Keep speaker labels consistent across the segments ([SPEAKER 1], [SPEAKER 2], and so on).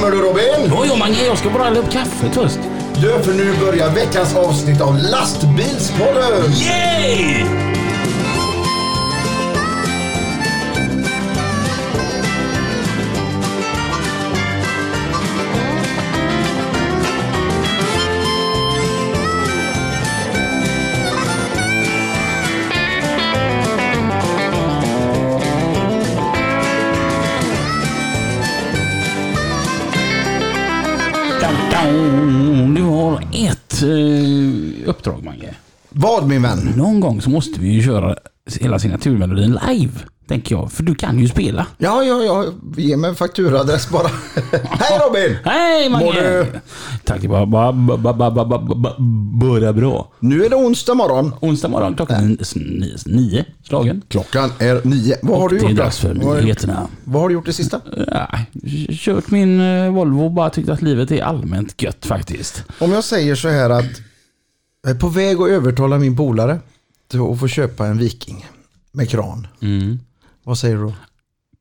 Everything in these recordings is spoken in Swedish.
[SPEAKER 1] kommer du Robin?
[SPEAKER 2] Jo, jo, Mange, jag ska bara hälla upp kaffet först.
[SPEAKER 1] Du, för nu börjar veckans avsnitt av Lastbilspodden!
[SPEAKER 2] Yay! Uppdrag, Mange.
[SPEAKER 1] Vad min vän?
[SPEAKER 2] Någon gång så måste vi ju köra hela signaturmelodin live, tänker jag. För du kan ju spela.
[SPEAKER 1] Ja, ja, ja. Ge mig en fakturaadress bara. Hej Robin!
[SPEAKER 2] Hej Mange!
[SPEAKER 1] Mår du?
[SPEAKER 2] Tack, det bara, bara, bara, bara, bara, bara, bara bra.
[SPEAKER 1] Nu är det onsdag morgon.
[SPEAKER 2] Onsdag morgon klockan är nio, nio slagen.
[SPEAKER 1] Klockan är nio. Vad har du
[SPEAKER 2] det är
[SPEAKER 1] gjort då?
[SPEAKER 2] dags för
[SPEAKER 1] gjort?
[SPEAKER 2] nyheterna.
[SPEAKER 1] Vad har du gjort det sista?
[SPEAKER 2] Nej, kört min eh, Volvo och bara tyckt att livet är allmänt gött faktiskt.
[SPEAKER 1] Om jag säger så här att jag är på väg att övertala min polare att få köpa en Viking med kran.
[SPEAKER 2] Mm.
[SPEAKER 1] Vad säger du då?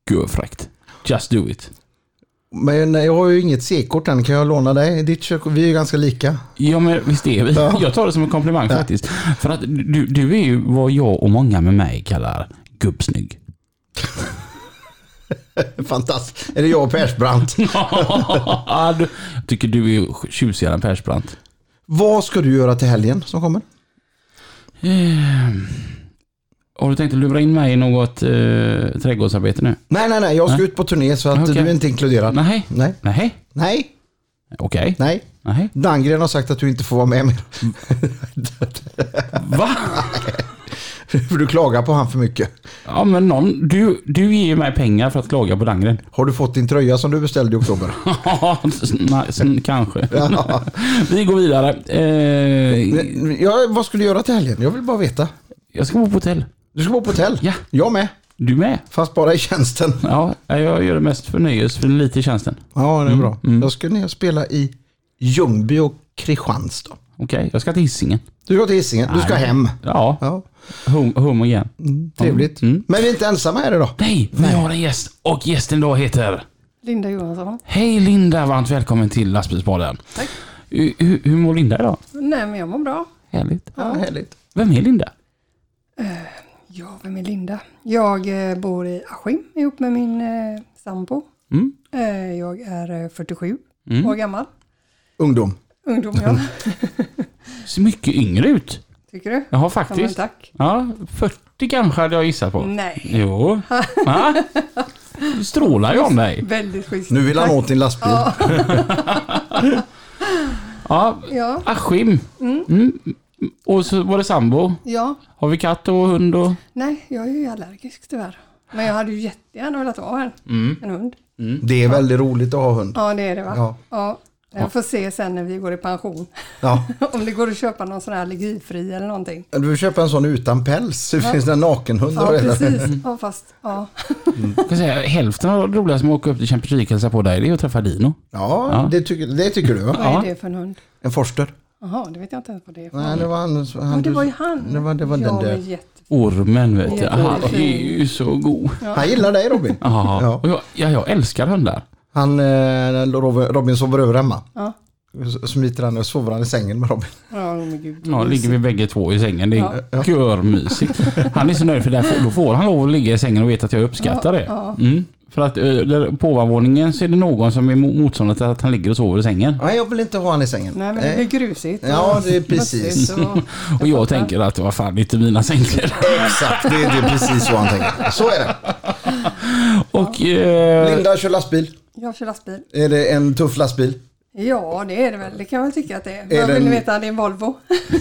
[SPEAKER 2] Gud vad fräckt. Just do it.
[SPEAKER 1] Men jag har ju inget C-kort än. Kan jag låna dig? Ditt körkort, vi är ju ganska lika.
[SPEAKER 2] Ja men visst är vi.
[SPEAKER 1] Ja.
[SPEAKER 2] Jag tar det som en komplimang faktiskt. För att du, du är ju vad jag och många med mig kallar gubbsnygg.
[SPEAKER 1] Fantastiskt. Är det jag och Persbrandt?
[SPEAKER 2] Ja, du, jag tycker du är tjusigare än Persbrandt.
[SPEAKER 1] Vad ska du göra till helgen som kommer?
[SPEAKER 2] Ehm, Har du tänkt att lura in mig i något eh, trädgårdsarbete nu?
[SPEAKER 1] Nej, nej, nej. Jag ska
[SPEAKER 2] Nej.
[SPEAKER 1] ut på turné så att
[SPEAKER 2] Okej.
[SPEAKER 1] du är inte inkluderad.
[SPEAKER 2] Nej.
[SPEAKER 1] Nej.
[SPEAKER 2] Nej.
[SPEAKER 1] Nej.
[SPEAKER 2] Okej.
[SPEAKER 1] Nej.
[SPEAKER 2] Nej.
[SPEAKER 1] Dangren har sagt att du inte får vara med mer.
[SPEAKER 2] Va?
[SPEAKER 1] För du klagar på han för mycket.
[SPEAKER 2] Ja men någon, du, du ger mig pengar för att klaga på Landgren.
[SPEAKER 1] Har du fått din tröja som du beställde i oktober?
[SPEAKER 2] Ja, kanske.
[SPEAKER 1] Ja.
[SPEAKER 2] Vi går vidare. Eh,
[SPEAKER 1] Ja, vad ska du göra till helgen? Jag vill bara veta.
[SPEAKER 2] jag ska bo på hotell.
[SPEAKER 1] Du ska vara på hotell?
[SPEAKER 2] Ja.
[SPEAKER 1] Jag med.
[SPEAKER 2] Du med?
[SPEAKER 1] Fast bara i tjänsten.
[SPEAKER 2] Ja, jag gör det mest för nöjes, för lite i tjänsten.
[SPEAKER 1] Ja, det är bra.
[SPEAKER 2] mm.
[SPEAKER 1] Jag ska ner och spela i Ljungby och Kristianstad.
[SPEAKER 2] Okej, jag ska till Hisingen.
[SPEAKER 1] Du ska till Hisingen. Du ska hem.
[SPEAKER 2] Ja,
[SPEAKER 1] Ja,
[SPEAKER 2] hum, hum igen.
[SPEAKER 1] trevligt.
[SPEAKER 2] Mm.
[SPEAKER 1] Men vi är inte ensamma här idag.
[SPEAKER 2] Nej, vi har en gäst och gästen då heter...
[SPEAKER 3] Linda Johansson.
[SPEAKER 2] Hej Linda, varmt välkommen till Lastbilspodden.
[SPEAKER 3] Tack.
[SPEAKER 2] Hur, hur, hur mår Linda idag?
[SPEAKER 3] Nej, men jag mår bra.
[SPEAKER 2] Härligt.
[SPEAKER 1] Ja, härligt.
[SPEAKER 2] Vem är Linda?
[SPEAKER 3] Ja, vem är Linda? Jag eh, bor i Askim ihop med min eh, sambo.
[SPEAKER 2] Mm.
[SPEAKER 3] Eh, jag är eh, 47
[SPEAKER 2] Mm.
[SPEAKER 3] år gammal.
[SPEAKER 1] Ungdom.
[SPEAKER 3] Ungdom, ja.
[SPEAKER 2] Ser mycket yngre ut.
[SPEAKER 3] Tycker du?
[SPEAKER 2] Jag har
[SPEAKER 3] Ja,
[SPEAKER 2] faktiskt.
[SPEAKER 3] tack.
[SPEAKER 2] Ja, 40 kanske hade jag gissat på.
[SPEAKER 3] Nej,
[SPEAKER 2] Jo. Du strålar ju om dig.
[SPEAKER 3] väldigt schysst.
[SPEAKER 1] Nu vill han åt din lastbil.
[SPEAKER 3] Ja,
[SPEAKER 2] Ja,
[SPEAKER 3] ja,
[SPEAKER 2] Askim. Mm. Och så var det sambo.
[SPEAKER 3] ja.
[SPEAKER 2] Har vi katt och hund och...
[SPEAKER 3] Nej, jag är ju allergisk tyvärr. Men jag hade ju jättegärna velat ha en,
[SPEAKER 2] Mm.
[SPEAKER 3] en hund.
[SPEAKER 1] Det är väldigt roligt att ha hund.
[SPEAKER 3] Ja, det är det va?
[SPEAKER 1] Ja.
[SPEAKER 3] Ja. Jag får se sen när vi går i pension.
[SPEAKER 1] Ja.
[SPEAKER 3] Om det går att köpa någon sån här allergifri eller någonting.
[SPEAKER 1] Du får köpa en sån utan päls. Det finns en nakenhund.
[SPEAKER 3] Ja, precis. Ja, fast ja.
[SPEAKER 2] Jag kan säga, hälften av det roligaste med att åka upp till Champions League och hälsa på dig, det är att träffa Dino.
[SPEAKER 1] Ja,
[SPEAKER 2] Ja.
[SPEAKER 1] Det, tycker, det tycker du va?
[SPEAKER 3] Vad
[SPEAKER 2] Ja.
[SPEAKER 3] är det för en hund?
[SPEAKER 1] En forster.
[SPEAKER 3] Jaha, det vet jag inte ens vad det är för
[SPEAKER 1] Nej, det var han.
[SPEAKER 3] Ja,
[SPEAKER 1] han
[SPEAKER 3] det var ju han.
[SPEAKER 1] Det var, det var
[SPEAKER 3] ja,
[SPEAKER 1] den där.
[SPEAKER 3] jätte...
[SPEAKER 2] Ormen vet du.
[SPEAKER 3] Ja,
[SPEAKER 2] Han
[SPEAKER 3] det är
[SPEAKER 2] ju så god.
[SPEAKER 1] Han gillar dig Robin.
[SPEAKER 2] Ja,
[SPEAKER 1] Ja.
[SPEAKER 2] jag, ja, jag älskar hundar.
[SPEAKER 1] Han, eh, Robin, sover över hemma.
[SPEAKER 3] Ja.
[SPEAKER 1] Smiter han och sover han i sängen med Robin.
[SPEAKER 3] Ja, men gud.
[SPEAKER 2] Ja, ligger vi bägge två i sängen. Det är
[SPEAKER 1] Ja.
[SPEAKER 2] görmysigt. Han är så nöjd för där, då får han lov att ligga i sängen och vet att jag uppskattar det. Mm. För att eh, där på ovanvåningen så är det någon som är mo- motståndare till att han ligger och sover i sängen.
[SPEAKER 1] Nej, jag vill inte ha han i sängen.
[SPEAKER 3] Nej, men det blir grusigt.
[SPEAKER 1] Ja, det är precis.
[SPEAKER 3] och-
[SPEAKER 2] jag tänker att vad fan, det är inte mina sängkläder.
[SPEAKER 1] Exakt, det, det är precis så han tänker. Så är det.
[SPEAKER 2] Och... Eh,
[SPEAKER 1] Linda kör lastbil.
[SPEAKER 3] Jag kör lastbil.
[SPEAKER 1] Är det en tuff lastbil?
[SPEAKER 3] Ja, det är det väl. Det kan jag väl tycka att det är.
[SPEAKER 1] Är
[SPEAKER 3] Vad vill ni veta? Det är en Volvo.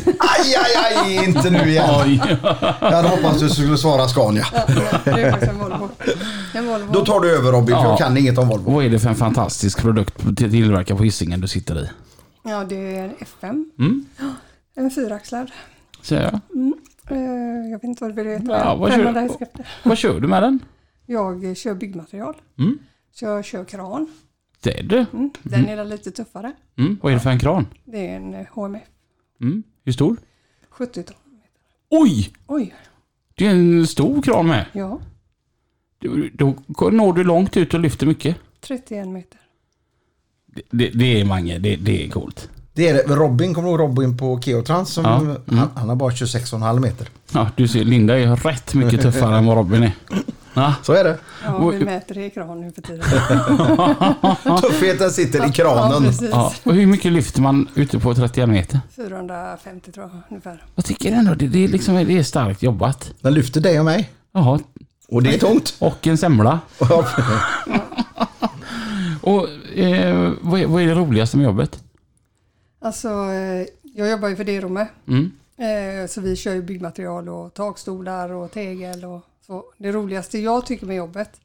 [SPEAKER 1] Aj, aj, aj, inte nu igen.
[SPEAKER 2] oj.
[SPEAKER 1] Jag hade hoppats du skulle svara Scania.
[SPEAKER 3] Ja, det är faktiskt en Volvo. En Volvo.
[SPEAKER 1] Då tar du över Robin, för
[SPEAKER 2] Ja.
[SPEAKER 1] jag kan inget om Volvo.
[SPEAKER 2] Vad är det för en fantastisk produkt till- tillverkad på Hisingen du sitter i?
[SPEAKER 3] Ja, det är en FM.
[SPEAKER 2] Mm.
[SPEAKER 3] En fyraxlad.
[SPEAKER 2] Säger jag.
[SPEAKER 3] Eh, jag vet inte vad du vill veta.
[SPEAKER 2] Ja, vad kör-
[SPEAKER 3] 500 hästkrafter.
[SPEAKER 2] Vad kör du med den?
[SPEAKER 3] Jag kör byggmaterial.
[SPEAKER 2] Mm.
[SPEAKER 3] Så jag kör kran.
[SPEAKER 2] Det är du.
[SPEAKER 3] Mm. Den är lite tuffare.
[SPEAKER 2] Mm. Vad är det för en kran?
[SPEAKER 3] Det är en eh, HMF.
[SPEAKER 2] Mm. Hur stor?
[SPEAKER 3] 70 ton.
[SPEAKER 2] Oj!
[SPEAKER 3] Oj,
[SPEAKER 2] Det är en stor kran med. Det, det, det är Mange, det, det är coolt.
[SPEAKER 1] Det är det. Robin, kommer du ihåg Robin på Keotrans? Som,
[SPEAKER 2] Ja. Mm.
[SPEAKER 1] han, han har bara 26,5 meter.
[SPEAKER 2] Ja, du ser, Linda är rätt mycket tuffare än vad Robin är. Ja.
[SPEAKER 1] Så är det.
[SPEAKER 3] Ja, vi mäter i kran nu för tiden.
[SPEAKER 1] Tuffheten sitter i kranen.
[SPEAKER 2] Ja. Och hur mycket lyfter man ute på 31 meter?
[SPEAKER 3] 450 tror jag ungefär.
[SPEAKER 2] Jag tycker ändå det, det, är liksom, det är starkt jobbat.
[SPEAKER 1] Den lyfter dig och mig.
[SPEAKER 2] Jaha,
[SPEAKER 1] Och det är tungt.
[SPEAKER 2] och en semla. Och eh, vad, är, vad är det roligaste med jobbet?
[SPEAKER 3] Alltså, eh, jag jobbar ju för Derome.
[SPEAKER 2] Mm.
[SPEAKER 3] Eh, Så vi kör ju byggmaterial och takstolar och tegel och så. Det roligaste jag tycker med jobbet,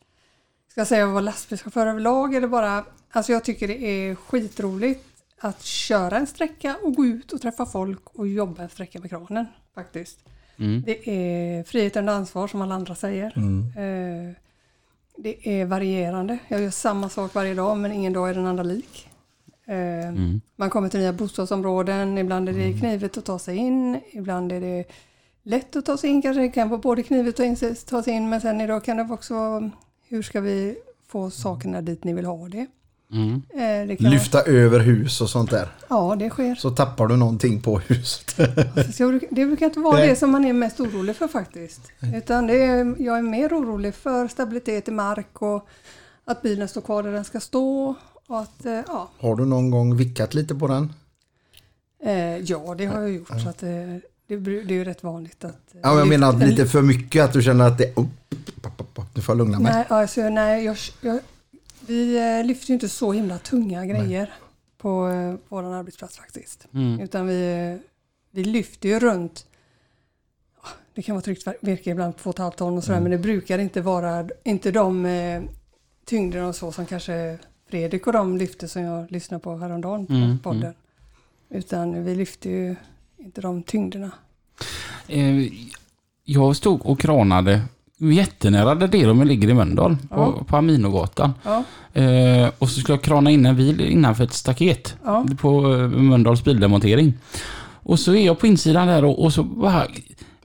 [SPEAKER 3] ska jag säga att vara lastbilschaufför överlag eller bara, alltså jag tycker det är skitroligt att köra en sträcka och gå ut och träffa folk och jobba en sträcka med kranen faktiskt.
[SPEAKER 2] Mm.
[SPEAKER 3] Det är frihet under ansvar som alla andra säger. Eh, Det är varierande. Jag gör samma sak varje dag men ingen dag är den andra lik. Eh,
[SPEAKER 2] Mm.
[SPEAKER 3] Man kommer till nya bostadsområden, ibland är det knivigt att ta sig in, ibland är det lätt att ta sig in, kanske det kan vara både knivigt och in- ta sig in men sen idag kan det också vara hur ska vi få sakerna dit ni vill ha det.
[SPEAKER 2] Mm.
[SPEAKER 3] Eh, det
[SPEAKER 1] Lyfta över hus och sånt där.
[SPEAKER 3] Ja, det sker.
[SPEAKER 1] Så tappar du någonting på huset.
[SPEAKER 3] Så jag bruk- det brukar inte vara
[SPEAKER 1] Nej.
[SPEAKER 3] det som man är mest orolig för faktiskt. Utan det är, jag är mer orolig för stabilitet i mark och att bilen står kvar där den ska stå. Och att, eh, ja,
[SPEAKER 1] Har du någon gång vickat lite på den?
[SPEAKER 3] eh, ja, det har jag gjort. Så att, det, det är ju rätt vanligt att... eh,
[SPEAKER 1] Ja, jag menar att lite för mycket, att du känner att det... Oh, nu får jag lugna mig.
[SPEAKER 3] Nej, alltså, nej jag, jag, vi eh, lyfter ju inte så himla tunga grejer på eh, vår arbetsplats faktiskt.
[SPEAKER 2] Mm.
[SPEAKER 3] Utan vi, eh, vi lyfter ju runt, ja, det kan vara tryckt virke ibland på 2,5 ton och sådär,
[SPEAKER 1] Mm.
[SPEAKER 3] men det brukar inte vara inte de eh, tyngderna och så som kanske Fredrik och de lyfter som jag lyssnade på häromdagen på
[SPEAKER 2] Mm,
[SPEAKER 3] podden. Utan vi lyfter ju inte de tyngderna.
[SPEAKER 2] Eh, jag stod och kranade jättenära där Derum ligger i Mölndal,
[SPEAKER 3] Ja.
[SPEAKER 2] på, på Aminogatan.
[SPEAKER 3] Ja,
[SPEAKER 2] Eh, och så skulle jag krana in en bil innanför ett staket
[SPEAKER 3] ja,
[SPEAKER 2] på eh, Mölndals bildemontering. Och så är jag på insidan där och, och så bara...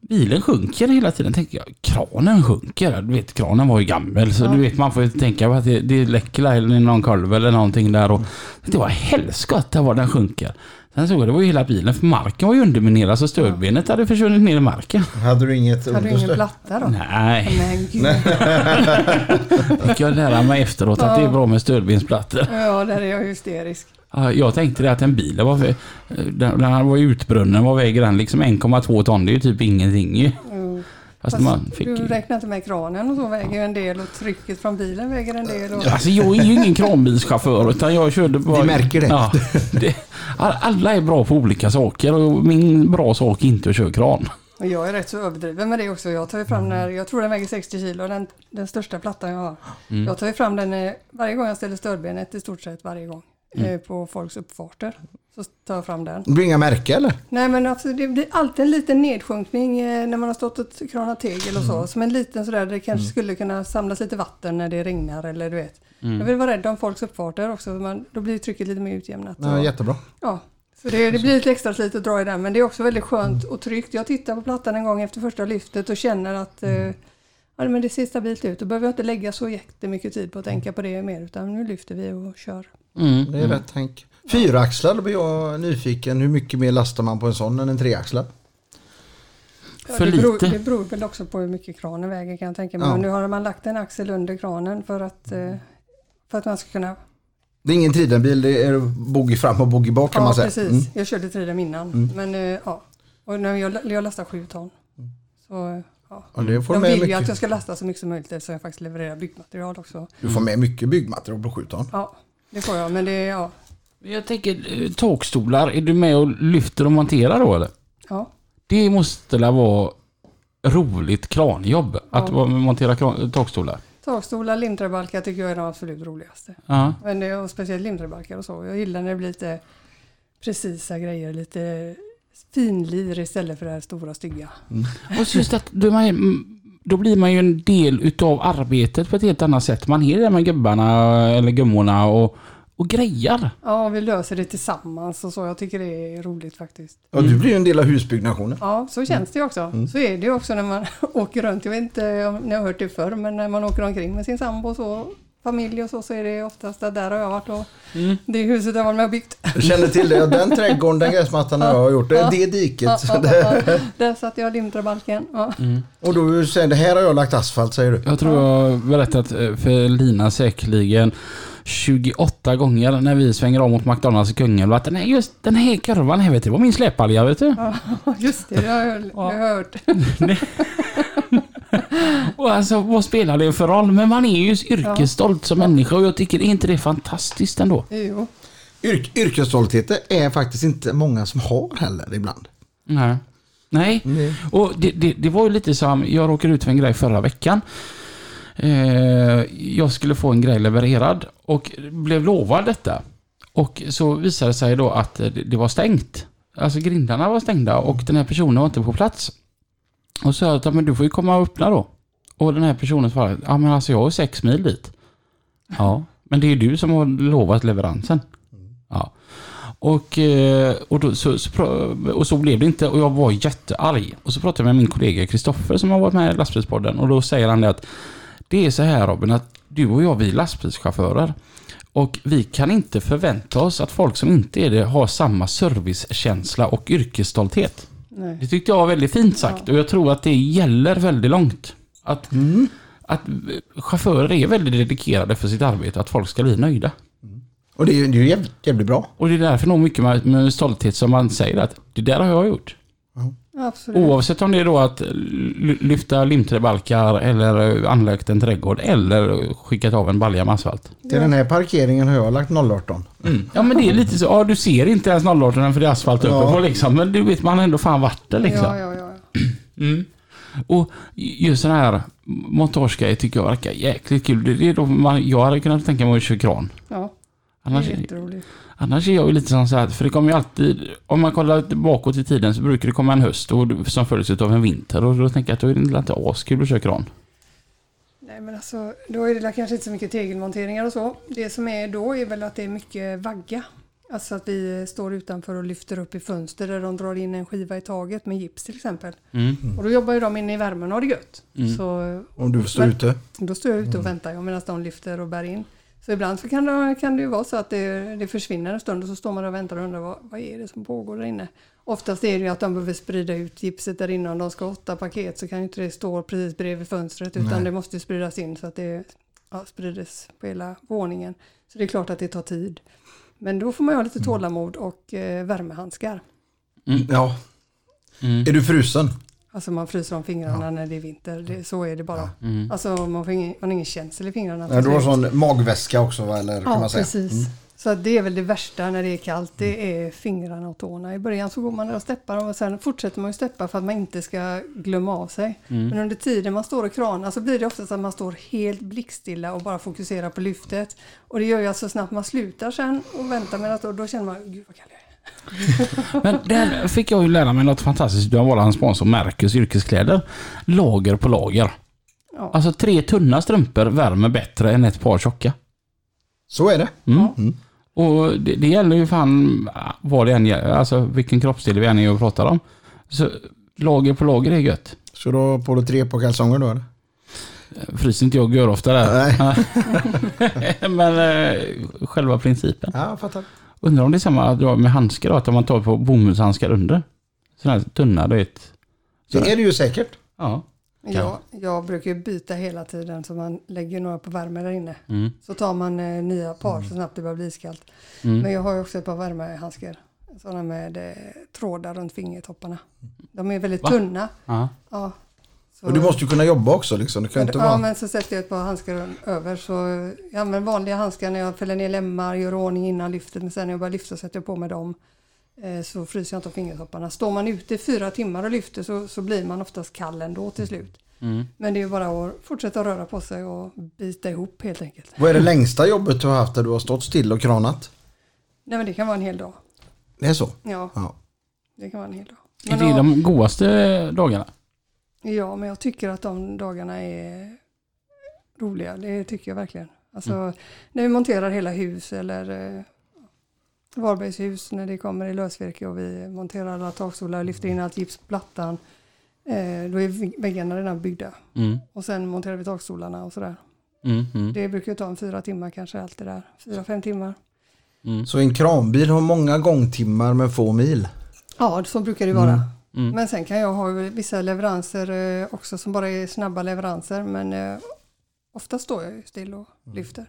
[SPEAKER 2] Bilen sjunker hela tiden. Tänker jag, kranen sjunker. Du vet, kranen var ju gammal. Så
[SPEAKER 3] Ja.
[SPEAKER 2] du vet, man får ju tänka på att det, det läcker eller någon kolv eller någonting där. Och det var helskotta vad den sjunker. Sen såg jag, det var ju hela bilen. För marken var ju underminerad så stödbenet hade försvunnit ner i marken.
[SPEAKER 1] Hade du inget
[SPEAKER 3] hade du ingen
[SPEAKER 1] understöd?
[SPEAKER 3] platta då?
[SPEAKER 2] Nej,
[SPEAKER 3] Men gud.
[SPEAKER 2] fick jag lära mig efteråt att det är bra med stödbensplattor.
[SPEAKER 3] Ja, där är jag hysterisk.
[SPEAKER 2] Ja, Jag tänkte det att en bil var, för, den, den var ju utbrunnen, vad väger den? Liksom 1,2 ton, det är ju typ ingenting ju. Fast,
[SPEAKER 3] Fast
[SPEAKER 2] man fick
[SPEAKER 3] Du räknar inte med kranen och så väger ju en del och trycket från bilen väger en del. Och...
[SPEAKER 2] Alltså jag är ju ingen kranbilschaufför utan jag körde bara...
[SPEAKER 1] Vi märker det.
[SPEAKER 2] Ja, det. Alla är bra på olika saker och min bra sak är inte att köra kran.
[SPEAKER 3] Och jag är rätt så överdriven med det också. Jag tar ju fram när, jag tror den väger 60 kilo, den, den största plattan jag har.
[SPEAKER 2] Mm.
[SPEAKER 3] Jag tar ju fram den eh, varje gång jag ställer stödbenet, i stort sett varje gång.
[SPEAKER 2] Mm.
[SPEAKER 3] Eh, på folks uppfarter. Så tar jag fram den.
[SPEAKER 1] Det blir inga märken eller?
[SPEAKER 3] Nej men alltså, det blir alltid en liten nedsjunkning eh, när man har stått och kranat tegel och så.
[SPEAKER 2] Mm.
[SPEAKER 3] Som en liten sådär, det kanske skulle kunna samlas lite vatten när det regnar eller du vet.
[SPEAKER 2] Mm.
[SPEAKER 3] Jag vill vara rädd om folks uppfarter också. Man, då blir trycket lite mer utjämnat.
[SPEAKER 1] Ja,
[SPEAKER 3] Och-
[SPEAKER 1] jättebra.
[SPEAKER 3] Ja, så det, det blir lite extra slit att dra i den men det är också väldigt skönt och tryggt. Jag tittar på plattan en gång efter första lyftet och känner att eh, ja, men det ser stabilt ut. Då behöver jag inte lägga så jättemycket tid på att tänka på det mer utan nu lyfter vi och kör.
[SPEAKER 2] Mm.
[SPEAKER 1] Det är rätt tänk. Fyraxlad, då blir jag nyfiken. Hur mycket mer lastar man på en sån än en treaxlad?
[SPEAKER 3] Ja,
[SPEAKER 2] För
[SPEAKER 3] det, beror,
[SPEAKER 2] lite.
[SPEAKER 3] det beror väl också på hur mycket kranen väger kan jag tänka mig.
[SPEAKER 1] Ja.
[SPEAKER 3] Men nu har man lagt en axel under kranen för att, eh, för att man ska kunna...
[SPEAKER 1] Det är ingen tridenbil, det är bogey fram och bogey bak kan
[SPEAKER 3] Ja
[SPEAKER 1] man säga.
[SPEAKER 3] precis,
[SPEAKER 1] Mm.
[SPEAKER 3] jag körde tridem innan. Men eh, ja, och när jag, jag lastar sju ton. Så ja.
[SPEAKER 1] Ja, det får
[SPEAKER 3] Jag
[SPEAKER 1] du, med
[SPEAKER 3] vill ju att
[SPEAKER 1] mycket.
[SPEAKER 3] jag ska lasta så mycket som möjligt så jag faktiskt levererar byggmaterial också.
[SPEAKER 1] du får med mycket byggmaterial på 7 ton.
[SPEAKER 3] Ja, det får jag. Men det ja.
[SPEAKER 2] Jag tänker, eh, takstolar, är du med och lyfter och monterar då eller?
[SPEAKER 3] ja.
[SPEAKER 2] Det måste väl vara roligt kranjobb att
[SPEAKER 3] Ja.
[SPEAKER 2] montera kran, takstolar?
[SPEAKER 3] Takstolar, limträbalkar tycker jag är de absolut roligaste.
[SPEAKER 2] Ja.
[SPEAKER 3] Men det är, och speciellt limträbalkar och så. Jag gillar när det blir lite precisa grejer, lite finlir istället för det här stora stygga.
[SPEAKER 2] Och så just att man, mm, då blir man ju en del utav arbetet på ett helt annat sätt. Man är där med gubbarna eller gummorna och, och grejar.
[SPEAKER 3] Ja, vi löser det tillsammans och så. Jag tycker det är roligt faktiskt.
[SPEAKER 1] Och du blir ju en del av husbyggnationen.
[SPEAKER 3] Ja, så känns det ju också. Så är det ju också när man åker runt. Jag vet inte om ni har hört det förr, men när man åker omkring med sin sambo så familj och så, så är det oftast där, där har jag varit och
[SPEAKER 2] Mm.
[SPEAKER 3] det huset jag varit med och byggt.
[SPEAKER 1] Du känner till det. Den trädgården, den gräsmattan har jag gjort. Det,
[SPEAKER 3] Ja.
[SPEAKER 1] det diket.
[SPEAKER 3] Ja,
[SPEAKER 1] så
[SPEAKER 3] ja,
[SPEAKER 1] det,
[SPEAKER 3] ja. Där satte jag limtrabalken. Ja.
[SPEAKER 1] och då säger det här har jag lagt asfalt säger du.
[SPEAKER 2] Jag tror jag har berättat eh, för Lina säkerligen 28 gånger när vi svänger om mot McDonalds i Kungälv att den här, just den här kurvan här vet du, var min släpalja vet du.
[SPEAKER 3] Ja, just det, det har jag, jag har hört.
[SPEAKER 2] Och alltså vad spelar det för roll? Men man är ju yrkesstolt som människa och jag tycker inte det är fantastiskt ändå.
[SPEAKER 3] Jo.
[SPEAKER 1] Yrk, yrkesstolthet är faktiskt inte många som har heller ibland.
[SPEAKER 2] Nej. Nej,
[SPEAKER 1] Mm.
[SPEAKER 2] och det, det, det var ju lite som, jag råkade ut för en grej förra veckan. Eh, jag skulle få en grej levererad och blev lovad detta. Och så visade det sig då att det, det var stängt. Alltså grindarna var stängda och den här personen var inte på plats. Och så sa jag att men du får ju komma och öppna då. Och den här personen svarade, ja men alltså jag har sex mil dit. Ja, men det är ju du som har lovat leveransen. Ja. Och, eh, och, då, så, så, och så blev det inte och jag var jättearg. Och så pratade jag med min kollega Kristoffer som har varit med i lastbilspodden och då säger han det att det är så här Robin att du och jag vi är lastbilschaufförer. Och vi kan inte förvänta oss att folk som inte är det har samma servicekänsla och yrkesstolthet.
[SPEAKER 3] Nej.
[SPEAKER 2] Det tyckte jag var väldigt fint sagt och jag tror att det gäller väldigt långt. Att, att chaufförer är väldigt dedikerade för sitt arbete, att folk ska bli nöjda.
[SPEAKER 1] Och det är ju det är ju jävligt, jävligt bra.
[SPEAKER 2] Och det är därför nog mycket med, med stolthet som man säger att det där har jag gjort.
[SPEAKER 3] Absolut.
[SPEAKER 2] Oavsett om det är då att ly- lyfta limträbalkar eller anlagt en trädgård eller skickat av en balja med asfalt.
[SPEAKER 1] Till den här parkeringen har jag lagt 018.
[SPEAKER 2] Ja men det är lite så, ja du ser inte ens 08 för det är asfalt uppe
[SPEAKER 1] Ja.
[SPEAKER 2] på liksom. Men du vet man har ändå fan varit där liksom.
[SPEAKER 3] Ja, ja, ja.
[SPEAKER 2] Mm. Och just sån här montagegrejer tycker jag verkar jäkligt kul. Det är då man, jag hade kunnat tänka mig att köra kran.
[SPEAKER 3] ja.
[SPEAKER 2] Annars,
[SPEAKER 3] är
[SPEAKER 2] annars är jag ju lite sån så här, för det kommer ju alltid, om man kollar bakåt i tiden så brukar det komma en höst och, som följs av en vinter och då tänker jag att då är det inte askul att köra kran.
[SPEAKER 3] Nej men alltså, då är det kanske inte så mycket tegelmonteringar och så. Det som är då är väl att det är mycket vagga. Alltså att vi står utanför och lyfter upp i fönster där de drar in en skiva i taget med gips till exempel.
[SPEAKER 2] Mm.
[SPEAKER 3] Och då jobbar ju de inne i värmen och har det gött.
[SPEAKER 2] Mm.
[SPEAKER 3] Så
[SPEAKER 1] Om du står
[SPEAKER 3] Men-
[SPEAKER 1] ute.
[SPEAKER 3] då står jag ute och väntar jag medan de lyfter och bär in. Så ibland så kan det, kan det ju vara så att det, det försvinner en stund och så står man och väntar och undrar vad, vad är det som pågår där inne. Oftast är det ju att de behöver sprida ut gipset där inne. Om de ska ha åtta paket så kan ju inte det stå precis bredvid fönstret utan
[SPEAKER 1] Nej.
[SPEAKER 3] det måste ju spridas in så att det ja, sprides på hela våningen. Så det är klart att det tar tid. Men då får man ju ha lite tålamod och eh, värmehandskar.
[SPEAKER 1] Ja.
[SPEAKER 2] Mm.
[SPEAKER 1] Är du frusen?
[SPEAKER 3] Alltså man fryser om fingrarna när det är vinter. Det, så är det bara.
[SPEAKER 2] Mm.
[SPEAKER 3] Alltså man, får ingen, man har ingen känsel i fingrarna.
[SPEAKER 1] Nej, du har sån magväska också? Eller kan
[SPEAKER 3] Ja,
[SPEAKER 1] man säga.
[SPEAKER 3] precis.
[SPEAKER 1] Mm.
[SPEAKER 3] Så det är väl det värsta när det är kallt, det är fingrarna och tårna. I början så går man där och steppar och sen fortsätter man ju steppa för att man inte ska glömma av sig.
[SPEAKER 2] Mm.
[SPEAKER 3] Men under tiden man står och kranar så blir det oftast att man står helt blickstilla och bara fokuserar på lyftet. Och det gör ju att så snabbt man slutar sen och väntar med att då, då känner man, gud vad kall jag är.
[SPEAKER 2] Men där fick jag ju lära mig något fantastiskt av vår sponsor Mercus yrkeskläder. Lager på lager.
[SPEAKER 3] Ja.
[SPEAKER 2] Alltså tre tunna strumpor värmer bättre än ett par tjocka.
[SPEAKER 1] Så är det.
[SPEAKER 2] Mm.
[SPEAKER 1] Mm.
[SPEAKER 2] Och det, det gäller ju fan vad det än gäller, alltså vilken kroppsdel vi än är och pratar om. Så lager på lager är gött.
[SPEAKER 1] Så då på dig tre på kalsonger då eller?
[SPEAKER 2] Fryser inte jag gör ofta där.
[SPEAKER 1] Nej.
[SPEAKER 2] Men eh, själva principen.
[SPEAKER 1] Ja, jag fattar.
[SPEAKER 2] Undrar om det är samma då med handskar då, att man tar på bomullshandskar under. Sådana här tunna, du vet.
[SPEAKER 1] Det är det ju säkert.
[SPEAKER 2] Ja.
[SPEAKER 3] Jag, jag brukar ju byta hela tiden så man lägger några på värme där inne.
[SPEAKER 2] Mm.
[SPEAKER 3] Så tar man eh, nya par så snabbt det börjar bli iskallt.
[SPEAKER 2] Mm.
[SPEAKER 3] Men jag har ju också ett par värmehandskar. Sådana med eh, trådar runt fingertopparna. De är väldigt
[SPEAKER 2] Va?
[SPEAKER 3] tunna.
[SPEAKER 2] Ja.
[SPEAKER 3] Ja. Så,
[SPEAKER 1] Och du måste ju kunna jobba också liksom. Det kan inte
[SPEAKER 3] ja,
[SPEAKER 1] vara...
[SPEAKER 3] men så sätter jag ett par handskar över. Så jag använder vanliga handskar när jag fäller ner lemmar, gör ordning innan lyftet. Men sen när jag börjar lyfta sätter jag på mig dem. Eh, Så fryser jag inte av fingertopparna. Står man ute i fyra timmar och lyfter så, så blir man oftast kall ändå till slut.
[SPEAKER 2] Mm.
[SPEAKER 3] Men det är ju bara att fortsätta röra på sig och bita ihop helt enkelt.
[SPEAKER 1] Vad är det längsta jobbet du har haft där du har stått still och kranat?
[SPEAKER 3] Nej men det kan vara en hel dag.
[SPEAKER 1] Det är så?
[SPEAKER 3] Ja,
[SPEAKER 1] Ja.
[SPEAKER 3] det kan vara en hel dag.
[SPEAKER 2] Är
[SPEAKER 3] Men
[SPEAKER 2] det
[SPEAKER 3] ja,
[SPEAKER 2] de godaste dagarna?
[SPEAKER 3] Ja, men jag tycker att de dagarna är roliga. Det tycker jag verkligen. Alltså när vi monterar hela hus eller eh, Varbergs hus när det kommer i lösvirke och vi monterar alla takstolar och lyfter in allt gips på plattan. Eh, då är väggarna redan byggda.
[SPEAKER 2] Mm.
[SPEAKER 3] Och sen monterar vi takstolarna och sådär.
[SPEAKER 2] Mm, mm,
[SPEAKER 3] Det brukar ju ta en fyra timmar kanske allt det där. Fyra, fem timmar.
[SPEAKER 2] mm,
[SPEAKER 1] Så en kranbil har många gångtimmar med få mil.
[SPEAKER 3] Ja, så brukar det vara.
[SPEAKER 2] Mm.
[SPEAKER 3] Men sen kan jag ha vissa leveranser eh, också som bara är snabba leveranser. Men eh, ofta står jag ju still och lyfter.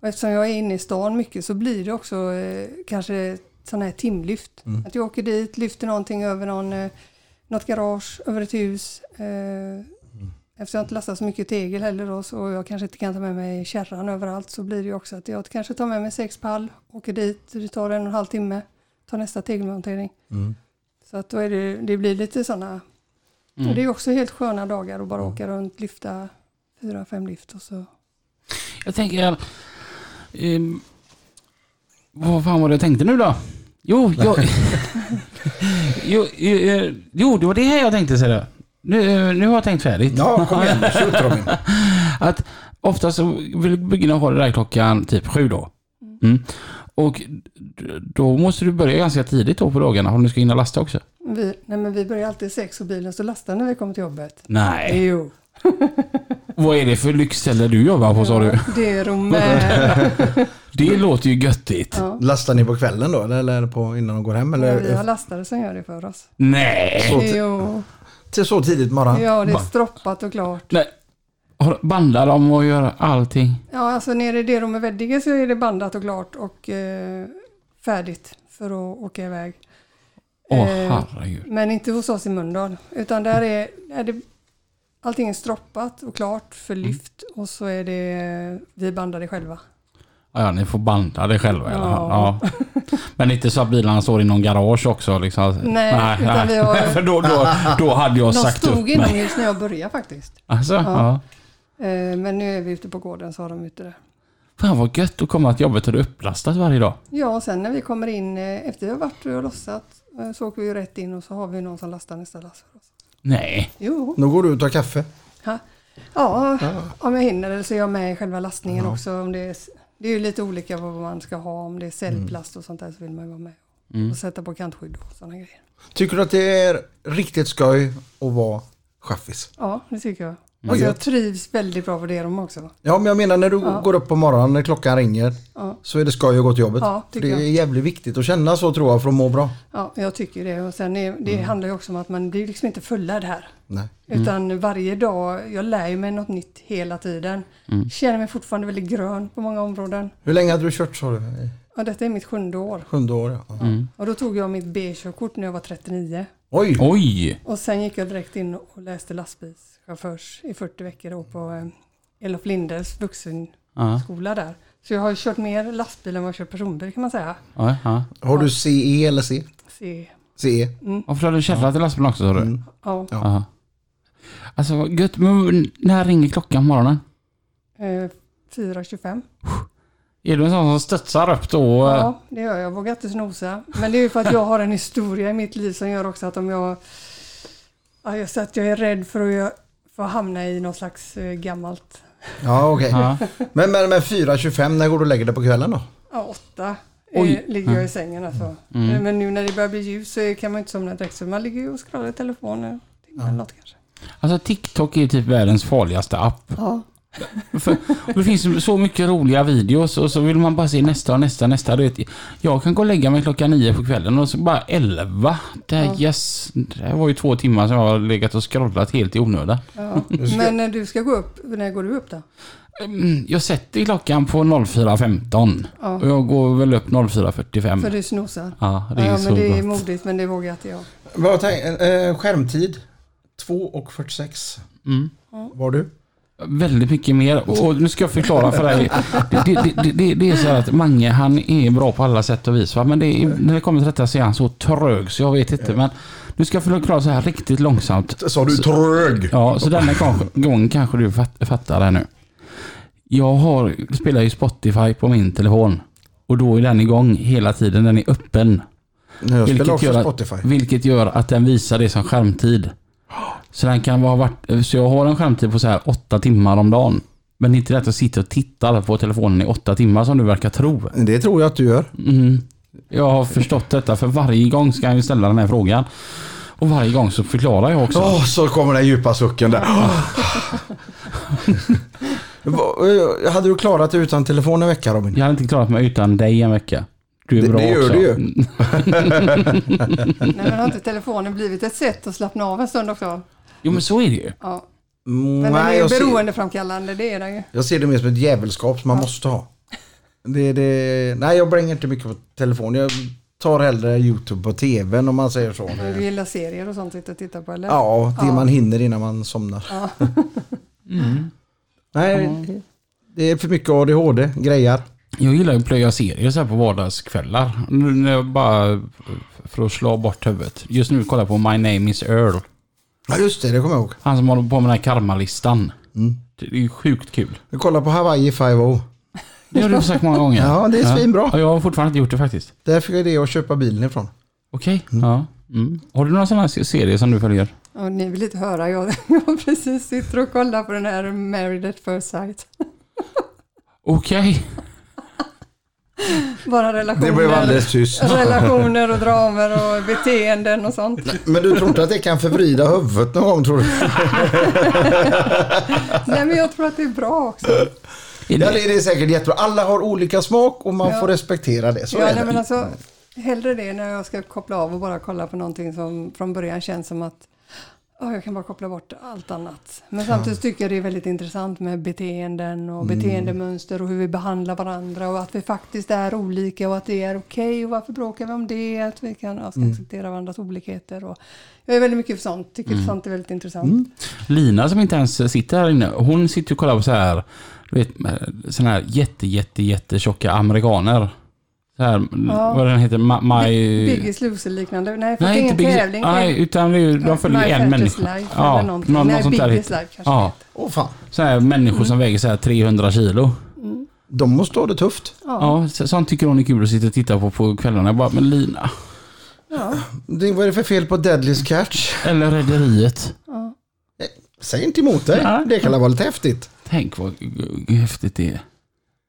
[SPEAKER 3] Och eftersom jag är inne i stan mycket så blir det också eh, kanske sådana här timlyft. Att jag åker dit, lyfter någonting över någon, eh, något garage, över ett hus. Eh, Eftersom jag inte lastar så mycket tegel heller då, så jag kanske inte kan ta med mig kärran överallt så blir det ju också att jag kanske tar med mig sex pall, åker dit, det tar en och en halv timme, tar nästa tegelmontering.
[SPEAKER 1] Mm.
[SPEAKER 3] Så att då är det, det blir lite sådana,
[SPEAKER 2] Mm.
[SPEAKER 3] och det är också helt sköna dagar att bara åka runt, lyfta fyra, fem lyft och så.
[SPEAKER 2] Jag tänker... ehm, vad fan var det jag tänkte nu då? Jo, jag, jo, eh, jo, det var det här jag tänkte säga. Nu, eh, nu har jag tänkt färdigt.
[SPEAKER 1] Ja, kom igen. Shoot Robin.
[SPEAKER 2] Att ofta så vill byggarna ha det där klockan typ sju då. Mm. Och då måste du börja ganska tidigt då på dagarna om du ska hinna lasta också.
[SPEAKER 3] Vi, nej men vi börjar alltid sex och bilen så lastar när vi kommer till jobbet.
[SPEAKER 2] Nej.
[SPEAKER 3] Jo,
[SPEAKER 2] Vad är det för lyxställe du jobbar på sa du?
[SPEAKER 3] det är Romär.
[SPEAKER 2] Det låter ju göttigt.
[SPEAKER 3] Ja.
[SPEAKER 1] Lastar ni på kvällen då? Eller på, innan de går hem?
[SPEAKER 3] Ja, vi har
[SPEAKER 1] Eller
[SPEAKER 3] lastare som gör det för oss.
[SPEAKER 2] Nej.
[SPEAKER 1] Så ti-
[SPEAKER 3] Jo,
[SPEAKER 1] till så tidigt morgon?
[SPEAKER 3] ja det är stroppat och klart.
[SPEAKER 2] Nej. Bandar dem och gör allting?
[SPEAKER 3] Ja, alltså nere i det rummet Veddige så är det bandat och klart och eh, färdigt för att åka iväg.
[SPEAKER 2] Åh
[SPEAKER 3] Eh. Men inte hos oss i Mölndal. Utan där är, är det allting är stroppat och klart för
[SPEAKER 2] Mm.
[SPEAKER 3] lyft och så är det vi bandar det själva.
[SPEAKER 2] Ja, ni får banda det själva i alla fall.
[SPEAKER 3] Ja.
[SPEAKER 2] Ja. Men inte så att bilarna står i någon garage också liksom.
[SPEAKER 3] Nej, utan vi har-
[SPEAKER 2] För då, då, då hade jag
[SPEAKER 3] De
[SPEAKER 2] sagt upp
[SPEAKER 3] stod
[SPEAKER 2] mig.
[SPEAKER 3] inomhus när jag började faktiskt.
[SPEAKER 2] Alltså, ja.
[SPEAKER 3] Ja. Eh, Men nu är vi ute på gården så har de ute där.
[SPEAKER 2] Fan vad gött att komma till jobbet och det är upplastat varje dag.
[SPEAKER 3] Ja, och sen när vi kommer in eh, efter vi har varit och lossat eh, så åker vi ju rätt in och så har vi någon som lastar nästa lass för oss.
[SPEAKER 2] Nej.
[SPEAKER 3] Jo,
[SPEAKER 1] Då går du och tar kaffe?
[SPEAKER 3] ja, om jag hinner eller så är jag med i själva lastningen också. Om det, är, det är ju lite olika vad man ska ha. Om det är cellplast och sånt där så vill man ju vara med.
[SPEAKER 2] Mm.
[SPEAKER 3] Och sätta på kantskydd och sådana grejer.
[SPEAKER 1] Tycker du att det är riktigt skoj att vara chaffis?
[SPEAKER 3] Ja, det tycker jag.
[SPEAKER 1] Vad
[SPEAKER 3] Alltså, jag trivs väldigt bra på det de också.
[SPEAKER 1] Ja, men jag menar när du
[SPEAKER 3] Ja.
[SPEAKER 1] går upp på morgonen när klockan ringer
[SPEAKER 3] Ja,
[SPEAKER 1] så är det skoj att gå till jobbet.
[SPEAKER 3] Ja,
[SPEAKER 1] det är
[SPEAKER 3] jag.
[SPEAKER 1] jävligt viktigt att känna så tror jag för att må bra.
[SPEAKER 3] ja jag tycker det. Och sen är, det handlar ju också om att man blir liksom inte fullärd här.
[SPEAKER 1] Nej.
[SPEAKER 3] Utan varje dag, jag lär mig något nytt hela tiden. Känner mig fortfarande väldigt grön på många områden.
[SPEAKER 1] Hur länge hade du kört sa du?
[SPEAKER 3] Ja, detta är mitt sjunde år.
[SPEAKER 1] Sjunde år ja.
[SPEAKER 2] Mm.
[SPEAKER 3] Och då tog jag mitt B-körkort när jag var 39.
[SPEAKER 1] Oj!
[SPEAKER 2] Oj!
[SPEAKER 3] Och sen gick jag direkt in och läste lastbilschaufförs i 40 veckor då på eh, Elof Lindes vuxenskola där. Så jag har kört mer lastbil än vad jag kört personbil kan man säga.
[SPEAKER 2] Ja, ja.
[SPEAKER 1] Har du CE eller C?
[SPEAKER 3] Se.
[SPEAKER 1] CE?
[SPEAKER 2] Varför har du kärrat till lastbilen också sa du?
[SPEAKER 1] Mm.
[SPEAKER 3] Ja,
[SPEAKER 1] Ja.
[SPEAKER 2] Ja. Alltså vad gött. Men när ringer klockan på morgonen?
[SPEAKER 3] eh, 4.25.
[SPEAKER 2] Är du en sån som studsar upp då?
[SPEAKER 3] Ja, det gör jag. Jag vågar inte snosa. Men det är ju för att jag har en historia i mitt liv som gör också att om jag... Ja, jag, så att jag är rädd för att, att hamna i något slags eh, gammalt...
[SPEAKER 1] Ja okej.
[SPEAKER 2] Ja.
[SPEAKER 1] Men, men, men 4.25 när går du och lägger dig på kvällen då?
[SPEAKER 3] Ja, åtta
[SPEAKER 2] Oj.
[SPEAKER 3] eh, ligger jag i sängen alltså.
[SPEAKER 2] Mm.
[SPEAKER 3] Eh, Men nu när det börjar bli ljus så kan man inte somna direkt. Så man ligger ju och scrollar i telefonen. Ja. Eller något kanske.
[SPEAKER 2] Alltså TikTok är typ världens farligaste app.
[SPEAKER 3] Ja.
[SPEAKER 2] För, och det finns så mycket roliga videos och så vill man bara se nästa och nästa nästa. Du vet, jag kan gå och lägga mig klockan nio på kvällen och så bara elva. Det, här,
[SPEAKER 3] Ja.
[SPEAKER 2] yes, det här var ju två timmar som jag har legat och scrollat helt i onödan.
[SPEAKER 3] ja. Men när du ska gå upp, när går du upp då?
[SPEAKER 2] Mm, Jag sätter klockan på 04.15
[SPEAKER 3] Ja.
[SPEAKER 2] och jag går väl upp 04.45.
[SPEAKER 3] För du snosar?
[SPEAKER 2] Ja, det är
[SPEAKER 3] ja,
[SPEAKER 2] så
[SPEAKER 3] men det är
[SPEAKER 2] gott.
[SPEAKER 3] modigt men det vågar inte jag.
[SPEAKER 1] Vad tänk, eh, skärmtid 2.46
[SPEAKER 2] Mm.
[SPEAKER 1] var du?
[SPEAKER 2] Väldigt mycket mer. Och, och nu ska jag förklara för dig. Det, det, det, det, är så här att Mange, han är bra på alla sätt och vis. Va? Men det är, när det kommer till detta så är han så trög så jag vet inte. Men nu ska jag förklara så här riktigt långsamt.
[SPEAKER 1] Sa du trög?
[SPEAKER 2] Ja, så denna gång- kanske du fatt, fattar det nu. Jag har, spelar ju Spotify på min telefon. Och då är den igång hela tiden. Den är öppen.
[SPEAKER 1] Jag
[SPEAKER 2] Vilket gör att-
[SPEAKER 1] Spotify.
[SPEAKER 2] Vilket gör att den visar det som skärmtid. Så den kan vara vart, så jag har en skärmtid på så här åtta timmar om dagen. Men det är inte rätt att sitta och titta på telefonen i åtta timmar som du verkar tro.
[SPEAKER 1] Det tror jag att du gör.
[SPEAKER 2] Mm. Jag har förstått detta för varje gång ska jag ju ställa den här frågan. Och varje gång så förklarar jag också.
[SPEAKER 1] Åh, så kommer den djupa sucken där. Eh, Hade du klarat dig utan telefon en vecka Robin?
[SPEAKER 2] Jag hade inte klarat mig utan dig en vecka. Du är
[SPEAKER 1] Det-
[SPEAKER 2] bra
[SPEAKER 1] det gör
[SPEAKER 2] också.
[SPEAKER 1] du ju.
[SPEAKER 3] Nej, men har inte telefonen blivit ett sätt att slappna av en stund också?
[SPEAKER 2] Jo men så är det ju.
[SPEAKER 3] Ja.
[SPEAKER 1] Mm,
[SPEAKER 3] Men den är ju beroendeframkallande, det är den ju.
[SPEAKER 1] jag ser det mer som ett jävelskap som man måste ha. Det, det, nej, jag bränger inte mycket på telefon. Jag tar hellre YouTube på tvn om man säger så.
[SPEAKER 3] Du gillar serier och sånt och titta på eller?
[SPEAKER 1] Ja, det
[SPEAKER 3] Ja.
[SPEAKER 1] man hinner innan man somnar.
[SPEAKER 3] Ja.
[SPEAKER 2] Mm.
[SPEAKER 1] Nej, det är för mycket ADHD, grejer.
[SPEAKER 2] Jag gillar att plöja serier så här på vardagskvällar. Nu när jag bara för att slå bort huvudet. Just nu kollar jag på My Name Is Earl.
[SPEAKER 1] Ja, just det, det kommer jag ihåg.
[SPEAKER 2] Han som håller på med den här karmalistan.
[SPEAKER 1] Mm.
[SPEAKER 2] Det är ju sjukt kul.
[SPEAKER 1] Vi kollar på Hawaii 5
[SPEAKER 2] Det har du sagt många gånger.
[SPEAKER 1] Ja, det är svinbra.
[SPEAKER 2] Ja, jag har fortfarande inte gjort det faktiskt.
[SPEAKER 1] Där fick jag det att köpa bilen ifrån.
[SPEAKER 2] Okej. Ja. Mm. Har du några sådana serier som du följer?
[SPEAKER 3] Och ni vill inte höra, jag, jag precis sitter och kollar på den här Married at first sight.
[SPEAKER 2] Okej.
[SPEAKER 3] Bara relationer.
[SPEAKER 1] Det blev alldeles tyst.
[SPEAKER 3] Relationer och dramer och beteenden och sånt.
[SPEAKER 1] Men du tror inte att det kan förvrida huvudet någon gång tror du?
[SPEAKER 3] Nej men jag tror att det är bra också.
[SPEAKER 1] Ja,
[SPEAKER 2] det-
[SPEAKER 1] är säkert jättebra. Alla har olika smak och man
[SPEAKER 3] Ja.
[SPEAKER 1] får respektera det. Så
[SPEAKER 3] Ja,
[SPEAKER 1] är det.
[SPEAKER 3] men alltså, hellre det när jag ska koppla av och bara kolla på någonting som från början känns som att "Åh, jag kan bara koppla bort allt annat. Men samtidigt tycker jag det är väldigt intressant med beteenden och beteendemönster och hur vi behandlar varandra och att vi faktiskt är olika och att det är okej och varför bråkar vi om det? Att vi kan ja, ska acceptera varandras olikheter. Och jag är väldigt mycket för sånt, tycker sånt är väldigt intressant.
[SPEAKER 2] Lina som inte ens sitter här inne. Hon sitter och kollar på så här. Du vet, såna här jätte, jätte, jätte tjocka amerikaner. Här,
[SPEAKER 3] Ja.
[SPEAKER 2] vad den heter, My...
[SPEAKER 3] Biggest Loser liknande. Nej, för
[SPEAKER 2] Nej,
[SPEAKER 3] det är ingen
[SPEAKER 2] Biggest...
[SPEAKER 3] tävling.
[SPEAKER 2] Nej, utan det är, ju- de följer
[SPEAKER 3] My
[SPEAKER 2] en människa.
[SPEAKER 3] Life
[SPEAKER 2] Ja,
[SPEAKER 3] eller någonting.
[SPEAKER 2] någon,
[SPEAKER 3] Nej. Biggest Life kanske
[SPEAKER 2] Ja,
[SPEAKER 1] Åh fan.
[SPEAKER 2] så här människor som väger så här 300 kilo.
[SPEAKER 1] De måste ha det tufft.
[SPEAKER 3] Ja.
[SPEAKER 2] Ja, så- sånt tycker hon är kul att sitta och titta på på kvällarna. Jag bara, men Lina.
[SPEAKER 3] Ja.
[SPEAKER 1] Det, vad är det för fel på Deadly's Catch?
[SPEAKER 2] Eller Rederiet.
[SPEAKER 3] Ja.
[SPEAKER 1] Säg inte emot dig.
[SPEAKER 2] Nej.
[SPEAKER 1] Det kan vara lite häftigt.
[SPEAKER 2] Tänk vad häftigt det är.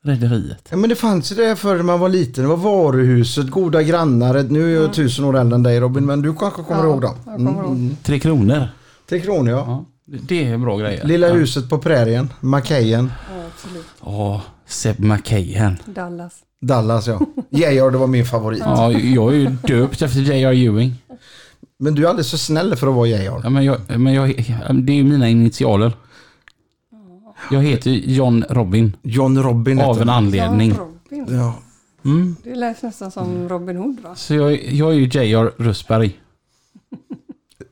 [SPEAKER 2] Rederiet.
[SPEAKER 1] Ja, men det fanns ju det förr när man var liten. Det var varuhuset, goda grannar. Nu är jag tusen år äldre än dig Robin, men du kanske kommer
[SPEAKER 3] Ja,
[SPEAKER 1] ihåg dem?
[SPEAKER 3] kommer ihåg.
[SPEAKER 2] Tre kronor.
[SPEAKER 1] Tre kronor ja.
[SPEAKER 2] Ja, det- är bra grejer.
[SPEAKER 1] Lilla
[SPEAKER 2] ja.
[SPEAKER 1] huset på prärien, Macayen,
[SPEAKER 3] Ja, absolut.
[SPEAKER 2] Åh, Seb McKayen.
[SPEAKER 3] Dallas.
[SPEAKER 1] Dallas ja. Georg, det var min favorit.
[SPEAKER 2] Ja, jag är ju döpt efter J.R. Ewing.
[SPEAKER 1] Men du är alldeles för snäll för att vara Georg.
[SPEAKER 2] Ja, men jag, men jag, det är ju mina initialer. Jag heter John Robin.
[SPEAKER 1] John Robin heter
[SPEAKER 2] Av en
[SPEAKER 1] han.
[SPEAKER 2] anledning.
[SPEAKER 3] Ja, Robin.
[SPEAKER 1] Ja.
[SPEAKER 2] Mm.
[SPEAKER 3] Det lät nästan som Robin Hood va?
[SPEAKER 2] Så jag, jag är ju J.R. Rösberg.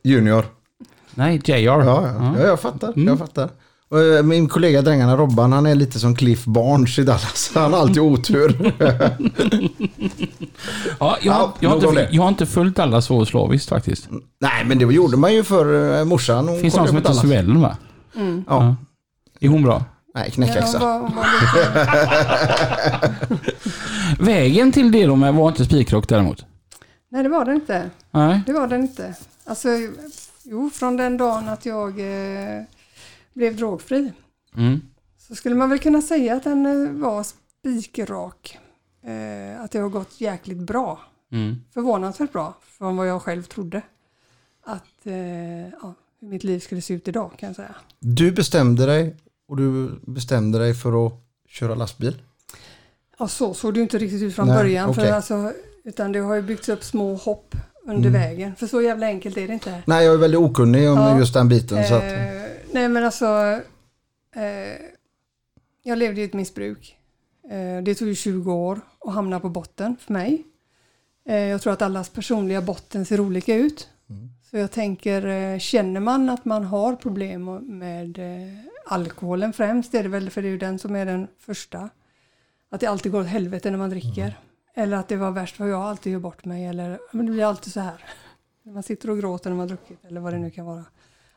[SPEAKER 1] Junior.
[SPEAKER 2] Nej, J.R.
[SPEAKER 1] Ja, ja. ja jag fattar.
[SPEAKER 2] Mm.
[SPEAKER 1] Jag fattar. Och, eh, min kollega Drängarna Robban, han är lite som Cliff Barnes i Dallas. Han har alltid otur.
[SPEAKER 2] Ja, jag,
[SPEAKER 1] Ja,
[SPEAKER 2] jag, har
[SPEAKER 1] nog om
[SPEAKER 2] inte,
[SPEAKER 1] det.
[SPEAKER 2] jag har inte följt alla så slaviskt faktiskt.
[SPEAKER 1] Nej, men det gjorde man ju för morsan. Hon
[SPEAKER 2] Finns någon som heter
[SPEAKER 1] Dallas.
[SPEAKER 2] Suellen va?
[SPEAKER 3] Mm.
[SPEAKER 1] Ja.
[SPEAKER 2] Är hon bra?
[SPEAKER 1] Nej,
[SPEAKER 3] Ja,
[SPEAKER 1] knäckexa.
[SPEAKER 3] hon var, hon var lite...
[SPEAKER 2] Vägen till det då med var inte spikrock däremot?
[SPEAKER 3] Nej, det var den inte.
[SPEAKER 2] Nej.
[SPEAKER 3] Det var den inte. Alltså, jo, från den dagen att jag eh, blev drogfri
[SPEAKER 2] Mm.
[SPEAKER 3] så skulle man väl kunna säga att den eh, var spikrak. Eh, att det har gått jäkligt bra.
[SPEAKER 2] Mm.
[SPEAKER 3] Förvånansvärt bra från vad jag själv trodde. Att eh, ja, hur mitt liv skulle se ut idag kan jag säga.
[SPEAKER 1] Du bestämde dig och du bestämde dig för att köra lastbil.
[SPEAKER 3] Ja, så såg det inte riktigt ut från
[SPEAKER 1] Nej,
[SPEAKER 3] början.
[SPEAKER 1] okej.
[SPEAKER 3] För alltså, utan det har ju byggts upp små hopp under
[SPEAKER 1] Mm.
[SPEAKER 3] vägen. För så jävla enkelt är det inte.
[SPEAKER 1] Nej, jag är väldigt okunnig om
[SPEAKER 3] Ja.
[SPEAKER 1] just den biten. Så att,
[SPEAKER 3] Eh, nej men alltså, eh, jag levde i ett missbruk. Eh, det tog ju 20 år att hamna på botten för mig. Eh, jag tror att allas personliga botten ser olika ut.
[SPEAKER 1] Mm.
[SPEAKER 3] Så jag tänker, eh, känner man att man har problem med eh, alkoholen främst, är det väl för det är ju den som är den första. Att det alltid går åt helvete när man dricker.
[SPEAKER 1] Mm.
[SPEAKER 3] Eller att det var värst för jag alltid gör bort mig. Eller men det blir alltid så här. Man sitter och gråter när man druckit eller vad det nu kan vara.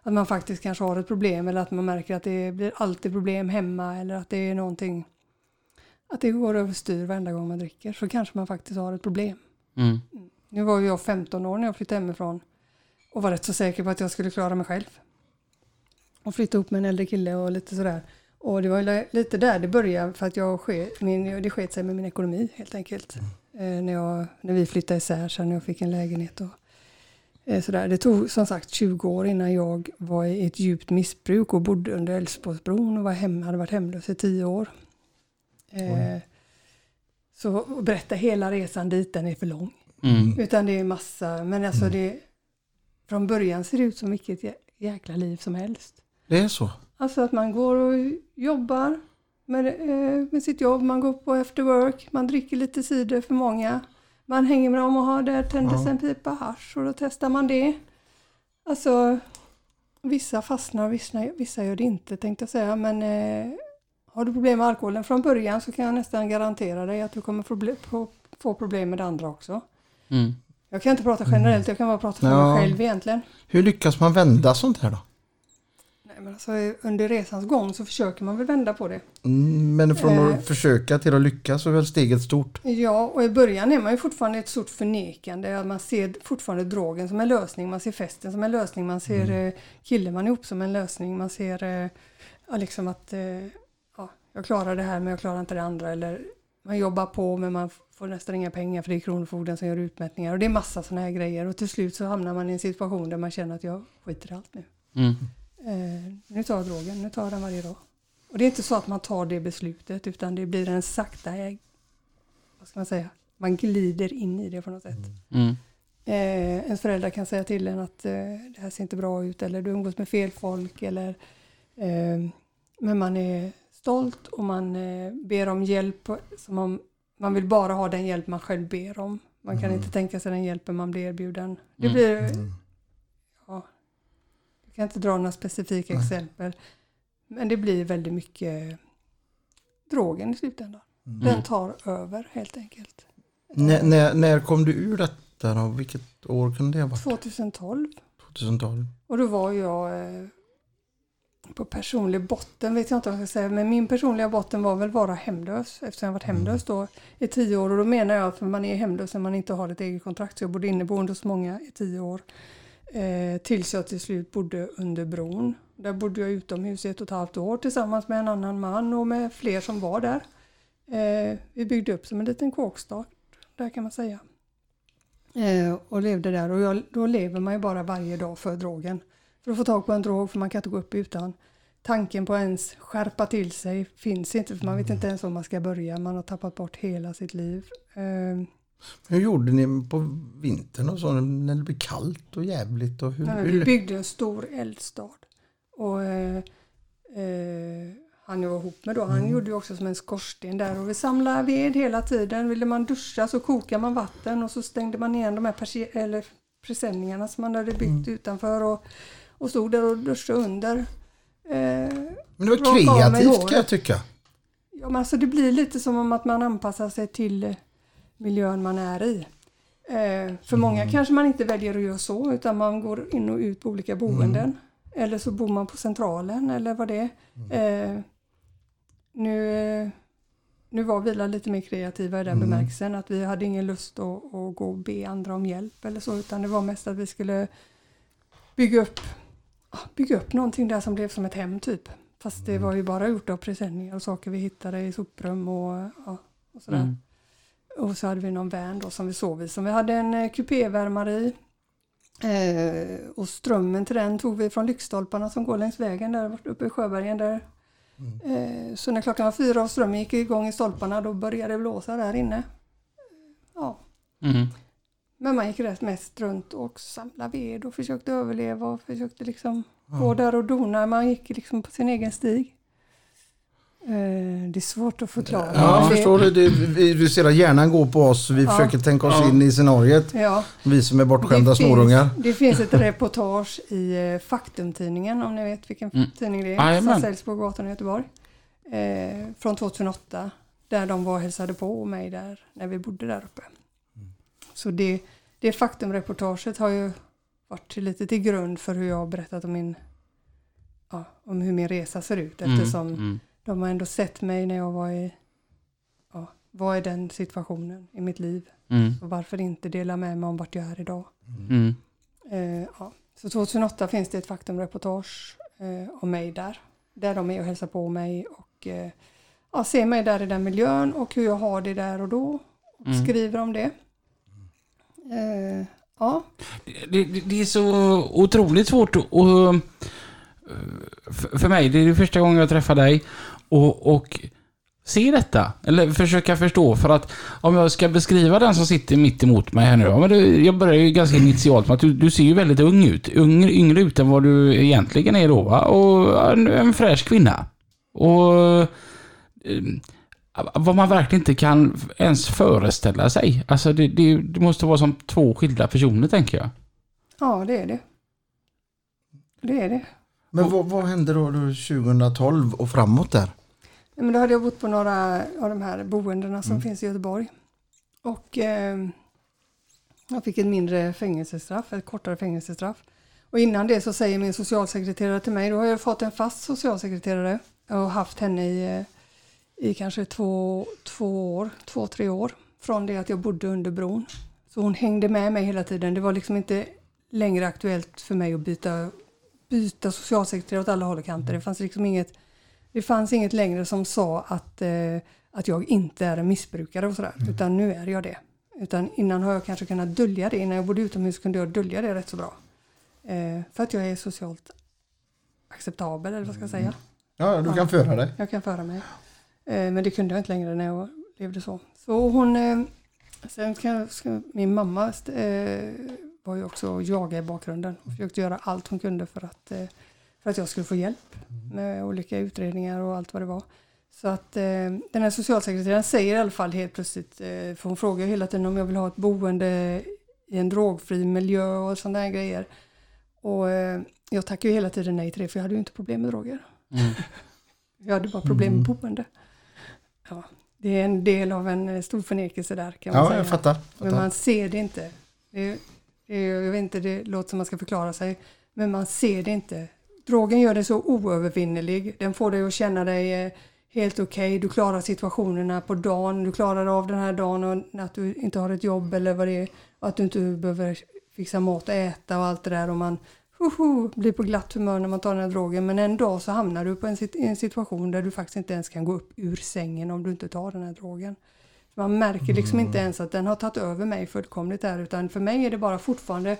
[SPEAKER 3] Att man faktiskt kanske har ett problem eller att man märker att det blir alltid problem hemma eller att det är någonting. Att det går överstyr varenda gång man dricker så kanske man faktiskt har ett problem.
[SPEAKER 2] Mm.
[SPEAKER 3] Nu var ju jag 15 år när jag flyttade hemifrån och var rätt så säker på att jag skulle klara mig själv. Och flytta ihop med en äldre kille och lite sådär. Och det var lite där det började för att jag sket, min, det sket sig med min ekonomi helt enkelt. Eh, när, jag, när vi flyttade isär sen när jag fick en lägenhet. Och, Eh, Sådär. Det tog som sagt 20 år innan jag var i ett djupt missbruk och bodde under Älvsborgsbron och var hem, hade varit hemlös i 10 år. Eh, så att berätta hela resan dit, den är för lång.
[SPEAKER 2] Mm.
[SPEAKER 3] Utan det är massa, men alltså det från början ser det ut som vilket jä- jäkla liv som helst.
[SPEAKER 1] Det är så.
[SPEAKER 3] Alltså att man går och jobbar med, eh, med sitt jobb, man går på after work, man dricker lite cider för många. Man hänger med dem och har där tändes
[SPEAKER 1] Ja.
[SPEAKER 3] en pipa hasch och då testar man det. Alltså vissa fastnar och vissa, vissa gör det inte tänkte jag säga men eh, har du problem med alkoholen från början så kan jag nästan garantera dig att du kommer få, bli- få, få problem med det andra också.
[SPEAKER 2] Mm.
[SPEAKER 3] Jag kan inte prata generellt, jag kan bara prata för
[SPEAKER 1] Ja.
[SPEAKER 3] mig själv egentligen.
[SPEAKER 1] Hur lyckas man vända sånt här då?
[SPEAKER 3] Men alltså, under resans gång så försöker man väl vända på det.
[SPEAKER 1] Mm, Men från
[SPEAKER 3] Eh.
[SPEAKER 1] att försöka till att lyckas så är väl steget stort.
[SPEAKER 3] Ja, och i början är man ju fortfarande ett stort förnekande. att Man ser fortfarande drogen som en lösning, man ser festen som en lösning, man ser mm. killen man är ihop som en lösning, man ser eh, ja, liksom att eh, ja, jag klarar det här men jag klarar inte det andra. Eller man jobbar på men man får nästan inga pengar för det är Kronofogden som gör utmätningar. Och det är massa sådana här grejer. Och till slut så hamnar man i en situation där man känner att jag skiter i allt nu.
[SPEAKER 2] Mm.
[SPEAKER 3] Eh, nu tar jag drogen, nu tar jag den varje dag. Och det är inte så att man tar det beslutet utan det blir en sakta, vad ska man säga, man glider in i det på något sätt.
[SPEAKER 2] Mm.
[SPEAKER 3] Eh, ens föräldrar kan säga till en att eh, det här ser inte bra ut eller du umgås med fel folk eller eh, men man är stolt och man eh, ber om hjälp som om man vill bara ha den hjälp man själv ber om. Man kan inte tänka sig den hjälpen man blir erbjuden. Det
[SPEAKER 2] Mm.
[SPEAKER 3] blir ja, jag kan inte dra några specifika exempel. Men det blir väldigt mycket drogen i slutändan. Den tar över helt enkelt.
[SPEAKER 1] När, när, när kom du ur detta då? Vilket år kunde det ha varit?
[SPEAKER 3] 2012.
[SPEAKER 1] 2012?
[SPEAKER 3] Och då var jag eh, på personlig botten, vet jag inte vad jag ska säga, men min personliga botten var väl vara hemlös eftersom jag varit hemlös då i tio år. Och då menar jag att man är hemlös när man inte har ett eget kontrakt. Så jag bodde inneboende hos många i tio år. Eh, tills jag till slut bodde under bron. Där bodde jag utomhus i ett och ett halvt år tillsammans med en annan man och med fler som var där. Eh, vi byggde upp som en liten kåkstad, där kan man säga. Eh, och levde där och jag, då lever man ju bara varje dag för drogen. För att få tag på en drog, för man kan inte gå upp utan. Tanken på att ens skärpa till sig finns inte, för man vet inte ens var man ska börja. Man har tappat bort hela sitt liv. Eh,
[SPEAKER 1] Hur gjorde ni på vintern och så när det blev kallt och jävligt? Och hur,
[SPEAKER 3] men vi byggde en stor eldstad. Och eh, eh, han jag var ihop med då, han gjorde ju också som en skorsten där. Och vi samlade ved hela tiden. Ville man duscha så kokade man vatten och så stängde man igen de här eller presenningarna som man hade byggt utanför. Och, och stod där och duschade under. Eh,
[SPEAKER 1] men det var kreativt kan jag tycka.
[SPEAKER 3] Ja, men alltså det blir lite som om att man anpassar sig till eh, miljön man är i. Eh, för många kanske man inte väljer att göra så utan man går in och ut på olika boenden. Eller så bor man på centralen eller vad det är. Eh, nu, nu var vi lite mer kreativa i den bemärkelsen att vi hade ingen lust att, att gå och be andra om hjälp eller så utan det var mest att vi skulle bygga upp, bygga upp någonting där som blev som ett hem typ. Fast det var ju bara gjort av presenningar och saker vi hittade i soprum och, ja, och sådär.
[SPEAKER 2] Mm.
[SPEAKER 3] Och så hade vi någon van då som vi sov i som vi hade en eh, kupévärmare i. Eh, och strömmen till den tog vi från lyktstolparna som går längs vägen där uppe i Sjöbergen där. Eh, så när klockan var fyra och strömmen gick igång i stolparna då började det blåsa där inne. Ja,
[SPEAKER 2] Mm.
[SPEAKER 3] men man gick rätt mest runt och samlade ved och försökte överleva och försökte liksom gå där och dona. Man gick liksom på sin egen stig. Eh, det är svårt att förklara.
[SPEAKER 1] Ja, jag förstår det. det vi, vi ser att hjärnan går på oss. Vi
[SPEAKER 3] Ja.
[SPEAKER 1] försöker tänka oss
[SPEAKER 2] Ja.
[SPEAKER 1] in i scenariet.
[SPEAKER 3] Ja.
[SPEAKER 1] Vi som är bortskämda
[SPEAKER 3] Det finns, det finns ett reportage i eh, Faktumtidningen, om ni vet vilken
[SPEAKER 2] Mm.
[SPEAKER 3] tidning det är, som säljs på gatan i Göteborg. Eh, från 2008, där de var och hälsade på mig där, när vi bodde där uppe. Så det, det faktumreportaget har ju varit lite till grund för hur jag har berättat om min, ja, om hur min resa ser ut, eftersom
[SPEAKER 2] Mm. Mm.
[SPEAKER 3] de har ändå sett mig när jag var i, ja, var i den situationen i mitt liv.
[SPEAKER 2] Mm.
[SPEAKER 3] Och varför inte dela med mig om vart jag är idag.
[SPEAKER 2] Mm.
[SPEAKER 3] Eh, ja. Så 2008 finns det ett faktumreportage eh, om mig där. Där de är och hälsar på mig och eh, ja, ser mig där i den miljön och hur jag har det där och då. Och
[SPEAKER 2] Mm.
[SPEAKER 3] skriver om det. Eh, Ja,
[SPEAKER 2] Det, det, det är så otroligt svårt att... att- för för mig, det är det första gången jag träffar dig och, och se detta. Eller försöka förstå. För att om jag ska beskriva den som sitter mitt emot mig här nu. Ja, men det, jag börjar ju ganska initialt med att du, du ser ju väldigt ung ut. Yngre, yngre ut än vad du egentligen är då va? Och en, en fräsch kvinna. Och... eh, vad man verkligen inte kan ens föreställa sig. Alltså det, det, det måste vara som två skilda personer tänker jag.
[SPEAKER 3] ja det är det. Det är det.
[SPEAKER 1] Men vad, vad hände då, då 2012 och framåt där?
[SPEAKER 3] Men då hade jag bott på några av de här boendena som finns i Göteborg. Och eh, jag fick ett mindre fängelsestraff, ett kortare fängelsestraff. Och innan det så säger min socialsekreterare till mig, då har jag fått en fast socialsekreterare och haft henne i, eh, i kanske två, två år, två, tre år från det att jag bodde under bron. Så hon hängde med mig hela tiden. Det var liksom inte längre aktuellt för mig att byta, byta socialsekreterare åt alla håll och kanter. Det fanns liksom inget det fanns inget längre som sa att, eh, att jag inte är en missbrukare och sådär, utan nu är jag det. Utan innan har jag kanske kunnat dölja det. Innan jag bodde utomhus kunde jag dölja det rätt så bra. Eh, för att jag är socialt acceptabel, eller vad ska jag säga.
[SPEAKER 1] Ja, du kan föra dig.
[SPEAKER 3] Jag kan föra mig. Eh, men det kunde jag inte längre när jag levde så. Så hon... Eh, sen kan, ska, min mamma eh, var ju också jaga i bakgrunden. Hon försökte göra allt hon kunde för att, eh, för att jag skulle få hjälp med olika utredningar och allt vad det var. Så att eh, den här socialsekreteraren säger i alla fall helt plötsligt, eh, för hon frågar hela tiden om jag vill ha ett boende i en drogfri miljö och sådana där grejer. Och eh, jag tackar ju hela tiden nej till det för jag hade ju inte problem med droger. Jag hade bara problem med boende. Ja, det är en del av en eh, stor förnekelse där kan man
[SPEAKER 1] Ja,
[SPEAKER 3] säga.
[SPEAKER 1] jag fattar.
[SPEAKER 3] Men man ser det inte. Det, det, jag vet inte, det låter som man ska förklara sig. Men man ser det inte. Drogen gör dig så oövervinnelig. Den får dig att känna dig eh, helt okej. Du klarar situationerna på dagen. Du klarar av den här dagen och att du inte har ett jobb eller vad det är. Och att du inte behöver fixa mat och äta och allt det där. Och man hoho, blir på glatt humör när man tar den här drogen. Men en dag så hamnar du på en, i en situation där du faktiskt inte ens kan gå upp ur sängen om du inte tar den här drogen. Man märker liksom inte ens att den har tagit över mig fullkomligt där utan för mig är det bara fortfarande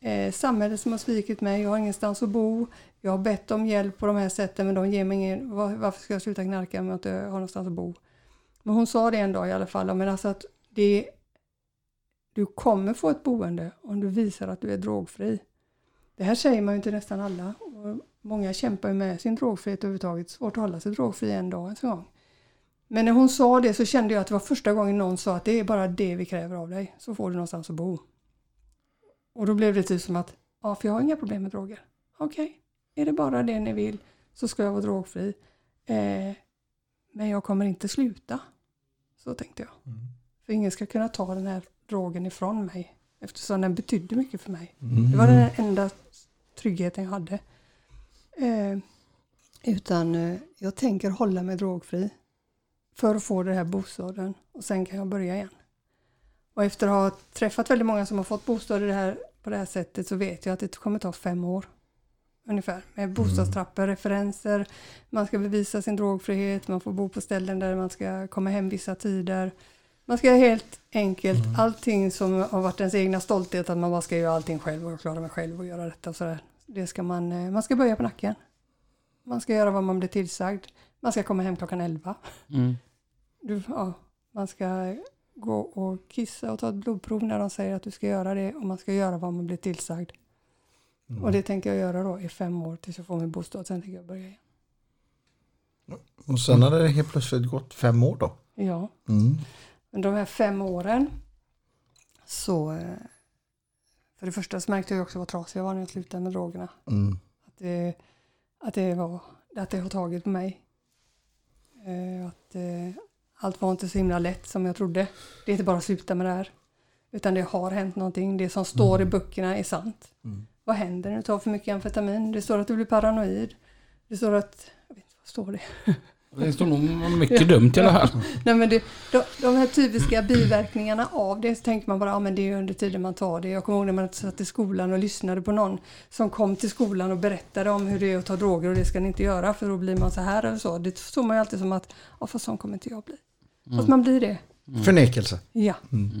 [SPEAKER 3] eh, samhället som har svikit mig. Jag har ingenstans att bo. Jag har bett om hjälp på de här sätten men de ger mig ingen... Var, varför ska jag sluta knarka om jag inte har någonstans att bo? Men hon sa det en dag i alla fall. Men alltså att det, du kommer få ett boende om du visar att du är drogfri. Det här säger man ju till nästan alla. Och många kämpar ju med sin drogfrihet överhuvudtaget. Svårt att hålla sig drogfri en dag en gång. Men när hon sa det så kände jag att det var första gången någon sa att det är bara det vi kräver av dig. Så får du någonstans att bo. Och då blev det typ som att, ja för jag har inga problem med droger. Okej, är det bara det ni vill så ska jag vara drogfri. Eh, men jag kommer inte sluta. Så tänkte jag. För ingen ska kunna ta den här drogen ifrån mig. Eftersom den betydde mycket för mig. Det var den enda tryggheten jag hade. Eh, utan eh, jag tänker hålla mig drogfri för att få den här bostaden och sen kan jag börja igen. Och efter att ha träffat väldigt många som har fått bostad i det här, på det här sättet så vet jag att det kommer ta fem år. Ungefär. Med bostadstrappor, referenser, man ska bevisa sin drogfrihet, man får bo på ställen där man ska komma hem vissa tider. Man ska helt enkelt, allting som har varit ens egna stolthet, att man bara ska göra allting själv och klara mig själv och göra detta och sådär. Det ska man, eh, man ska börja på nacken. Man ska göra vad man blir tillsagd. Man ska komma hem klockan 11.
[SPEAKER 2] Mm.
[SPEAKER 3] Du, ja, man ska gå och kissa och ta ett blodprov när de säger att du ska göra det och man ska göra vad man blir tillsagd. Och det tänker jag göra då i fem år tills jag får min bostad. Sen tänker jag börja igen.
[SPEAKER 1] Och sen hade det helt plötsligt gått fem år då.
[SPEAKER 3] Ja,
[SPEAKER 1] Mm.
[SPEAKER 3] men de här fem åren så... eh, För det första så märkte jag också vad trasig jag var när jag slutade med drogerna.
[SPEAKER 1] Mm.
[SPEAKER 3] Att det, att det, var, att det har tagit på mig. Eh, Att eh, allt var inte så himla lätt som jag trodde. Det är inte bara att sluta med det här. Utan det har hänt någonting. Det som står i böckerna är sant.
[SPEAKER 1] Mm.
[SPEAKER 3] Vad händer när du tar för mycket amfetamin? Det står att du blir paranoid. Det står att... Jag vet inte vad står det?
[SPEAKER 2] Det står nog mycket dumt i alla fall.
[SPEAKER 3] Nej, men det, de, de här typiska biverkningarna av det så tänker man bara, ja men det är under tiden man tar det. Jag kommer ihåg när man satt i skolan och lyssnade på någon som kom till skolan och berättade om hur det är att ta droger och det ska ni inte göra för då blir man så här eller så. Det såg man ju alltid som att, ja fast sån kommer inte jag bli. Fast man blir det.
[SPEAKER 1] Förnekelse.
[SPEAKER 3] Ja,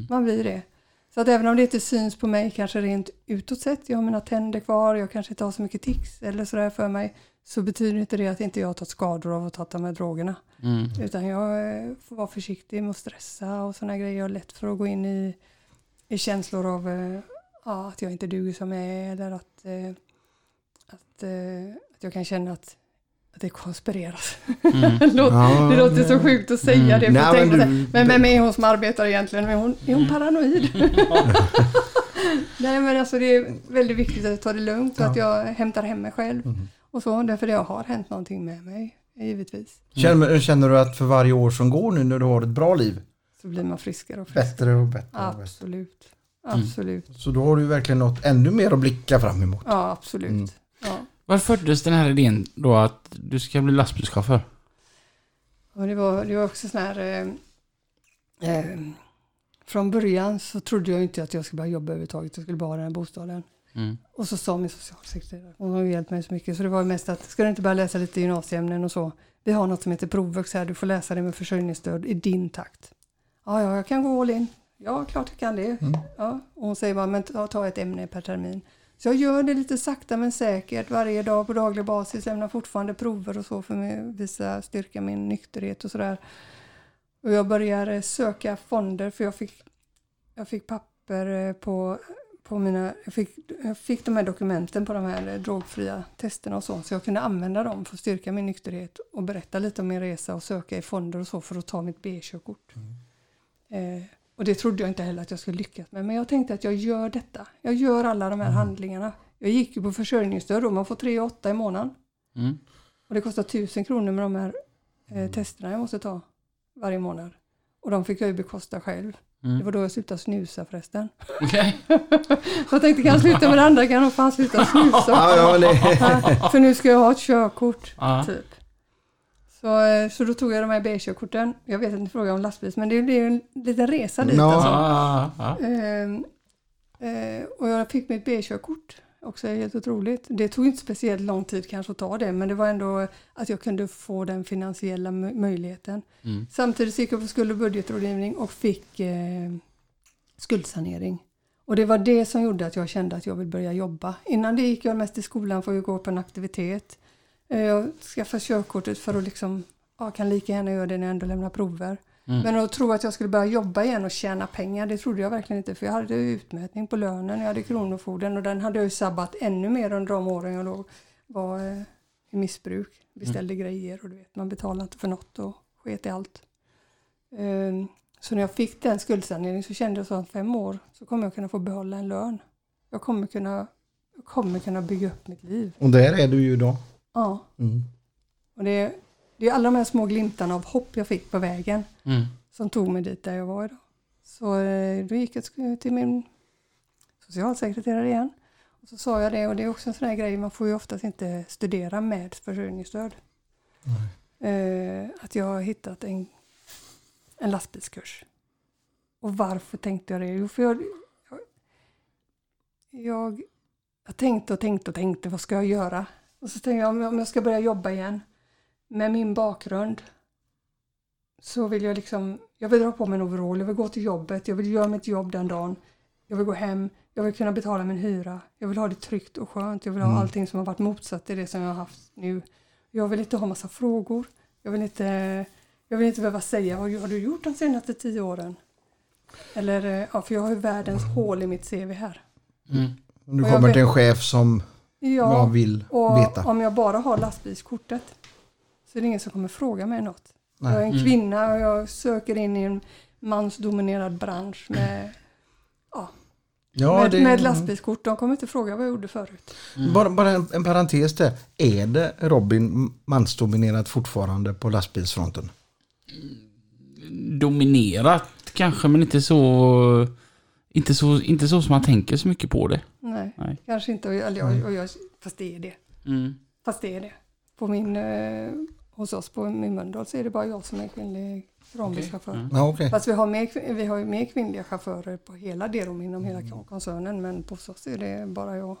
[SPEAKER 3] man blir det. Så att även om det inte syns på mig kanske rent utåt sett, jag har mina tänder kvar, jag kanske inte har så mycket tics eller sådär för mig, så betyder inte det att inte jag har tagit skador av att ta de här drogerna.
[SPEAKER 2] Mm.
[SPEAKER 3] Utan jag eh, får vara försiktig med att stressa och sådana grejer. Jag har lätt för att gå in i, i känslor av eh, ja, att jag inte duger som jag är eller att, eh, att, att jag kan känna att, att det konspireras.
[SPEAKER 2] Mm.
[SPEAKER 3] det, låter,
[SPEAKER 1] Ja,
[SPEAKER 3] det låter så sjukt att säga
[SPEAKER 2] Mm.
[SPEAKER 3] det. För
[SPEAKER 1] Nej, men du-
[SPEAKER 3] men vem är hon som arbetar egentligen? Är hon, är hon paranoid? Nej men alltså det är väldigt viktigt att ta det lugnt och att jag hämtar hem mig själv.
[SPEAKER 1] Mm.
[SPEAKER 3] Och så, därför det har hänt någonting med mig, givetvis.
[SPEAKER 1] Känner, känner du att för varje år som går nu när du har ett bra liv,
[SPEAKER 3] Så blir man friskare och friskare.
[SPEAKER 1] bättre och bättre? Och bättre.
[SPEAKER 3] Absolut.
[SPEAKER 2] Mm.
[SPEAKER 3] Absolut.
[SPEAKER 1] Så då har du verkligen något ännu mer att blicka fram emot.
[SPEAKER 3] Ja, absolut.
[SPEAKER 1] Mm.
[SPEAKER 2] Var föddes den här idén då att du ska bli lastbilschaufför?
[SPEAKER 3] Och det, var, det var också sån här... Eh, eh, från början så trodde jag inte att jag skulle börja jobba överhuvudtaget. Jag skulle bara ha den här bostaden.
[SPEAKER 2] Mm.
[SPEAKER 3] Och så sa min socialsekreterare, hon har hjälpt mig så mycket, så det var mest att, ska du inte börja läsa lite gymnasieämnen och så? Vi har något som heter provvux här, du får läsa det med försörjningsstöd i din takt. Ja, ja, jag kan gå all in. Ja, klart jag kan det. Ja, och hon säger bara, men ta, ta ett ämne per termin. Så jag gör det lite sakta men säkert varje dag på daglig basis, lämnar fortfarande prover och så för att visa, styrka min nykterhet och sådär. Och jag började söka fonder för jag fick, jag fick papper eh, på, på mina, jag fick, jag fick de här dokumenten på de här eh, drogfria testerna och så, så jag kunde använda dem för att styrka min nykterhet och berätta lite om min resa och söka i fonder och så för att ta mitt B-körkort. Eh, och det trodde jag inte heller att jag skulle lyckas med, men jag tänkte att jag gör detta. Jag gör alla de här handlingarna. Jag gick ju på försörjningsstöd och man får 3 8 i månaden.
[SPEAKER 2] Mm.
[SPEAKER 3] Och det kostar 1000 kronor med de här eh, testerna jag måste ta varje månad. Och de fick jag ju bekosta själv. Det
[SPEAKER 2] Mm.
[SPEAKER 3] var då jag slutade snusa förresten.
[SPEAKER 2] Okej.
[SPEAKER 3] Jag tänkte kan jag sluta med det andra kan jag nog fan sluta snusa.
[SPEAKER 1] Det,
[SPEAKER 3] För nu ska jag ha ett körkort, typ. Så, eh, så då tog jag de här B-körkorten. Jag vet att ni frågar om lastbil, men det blev en liten resa dit.
[SPEAKER 1] Ja.
[SPEAKER 3] Alltså.
[SPEAKER 2] Ja, ja, ja.
[SPEAKER 3] Ehm, eh, och jag fick mitt B-körkort. Också helt otroligt. Det tog inte speciellt lång tid kanske att ta det, men det var ändå att jag kunde få den finansiella mö- möjligheten.
[SPEAKER 2] Mm.
[SPEAKER 3] Samtidigt gick jag på skuld och budgetrådgivning och fick eh, skuldsanering. Och det var det som gjorde att jag kände att jag vill börja jobba. Innan det gick jag mest i skolan för att gå på en aktivitet. Eh, Jag skaffade körkortet för att liksom, ja, kan lika gärna göra det när jag ändå lämnar prover.
[SPEAKER 2] Mm.
[SPEAKER 3] Men att tro att jag skulle börja jobba igen och tjäna pengar, det trodde jag verkligen inte. För jag hade utmätning på lönen, jag hade kronofogden och den hade jag ju sabbat ännu mer under de åren jag då var eh, i missbruk. Beställde grejer och du vet, man betalade inte för något och sket i allt. Ehm, Så när jag fick den skuldsaneringen så kände jag så att fem år så kommer jag kunna få behålla en lön. Jag kommer kunna, jag kommer kunna bygga upp mitt liv.
[SPEAKER 1] och där är du ju idag.
[SPEAKER 3] Ja,
[SPEAKER 1] Mm.
[SPEAKER 3] och det, det är alla de här små glimtarna av hopp jag fick på vägen
[SPEAKER 2] Mm.
[SPEAKER 3] som tog mig dit där jag var idag. Så eh, då gick jag till min socialsekreterare igen. Och så sa jag det och det är också en sån här grej, man får ju oftast inte studera med försörjningsstöd. Eh, att jag har hittat en, en lastbilskurs. Och varför tänkte jag det? Jo, för jag, jag, jag, jag tänkte och tänkte och tänkte, vad ska jag göra? Och så tänkte jag, om jag- ska börja jobba igen med min bakgrund så vill jag liksom, jag vill dra på mig en overall, jag vill gå till jobbet, jag vill göra mitt jobb den dagen. Jag vill gå hem, jag vill kunna betala min hyra, jag vill ha det tryggt och skönt, jag vill ha
[SPEAKER 1] Mm.
[SPEAKER 3] allting som har varit motsatt till det som jag har haft nu. Jag vill inte ha massa frågor, jag vill inte, jag vill inte behöva säga vad har du gjort de senaste tio åren? Eller, eh, ja, för jag har ju världens hål i mitt CV här.
[SPEAKER 2] Mm.
[SPEAKER 1] Om du kommer till en chef som
[SPEAKER 3] Ja,
[SPEAKER 1] jag vill
[SPEAKER 3] och
[SPEAKER 1] veta.
[SPEAKER 3] om jag bara har lastbilskortet så är det ingen som kommer fråga mig något.
[SPEAKER 1] Nej.
[SPEAKER 3] Jag är en
[SPEAKER 2] Mm.
[SPEAKER 3] kvinna och jag söker in i en mansdominerad bransch med,
[SPEAKER 1] Ja,
[SPEAKER 3] med,
[SPEAKER 1] det,
[SPEAKER 3] med lastbilskort. De kommer inte fråga vad jag gjorde förut.
[SPEAKER 1] Bara, bara en, en parentes där. Är det Robin mansdominerat fortfarande på lastbilsfronten?
[SPEAKER 2] Dominerat kanske, men inte så... Inte så, inte så som man tänker så mycket på det.
[SPEAKER 3] Nej,
[SPEAKER 2] Nej.
[SPEAKER 3] kanske inte. Eller jag, och jag, fast det är det.
[SPEAKER 2] Mm.
[SPEAKER 3] Fast det är det. På min, eh, hos oss på min Mölndal så är det bara jag som är kvinnlig kranbilschaufför.
[SPEAKER 2] Mm.
[SPEAKER 1] Ja, okej.
[SPEAKER 3] Fast vi har, mer, vi har ju mer kvinnliga chaufförer på hela Derom inom hela koncernen men på oss är det bara jag.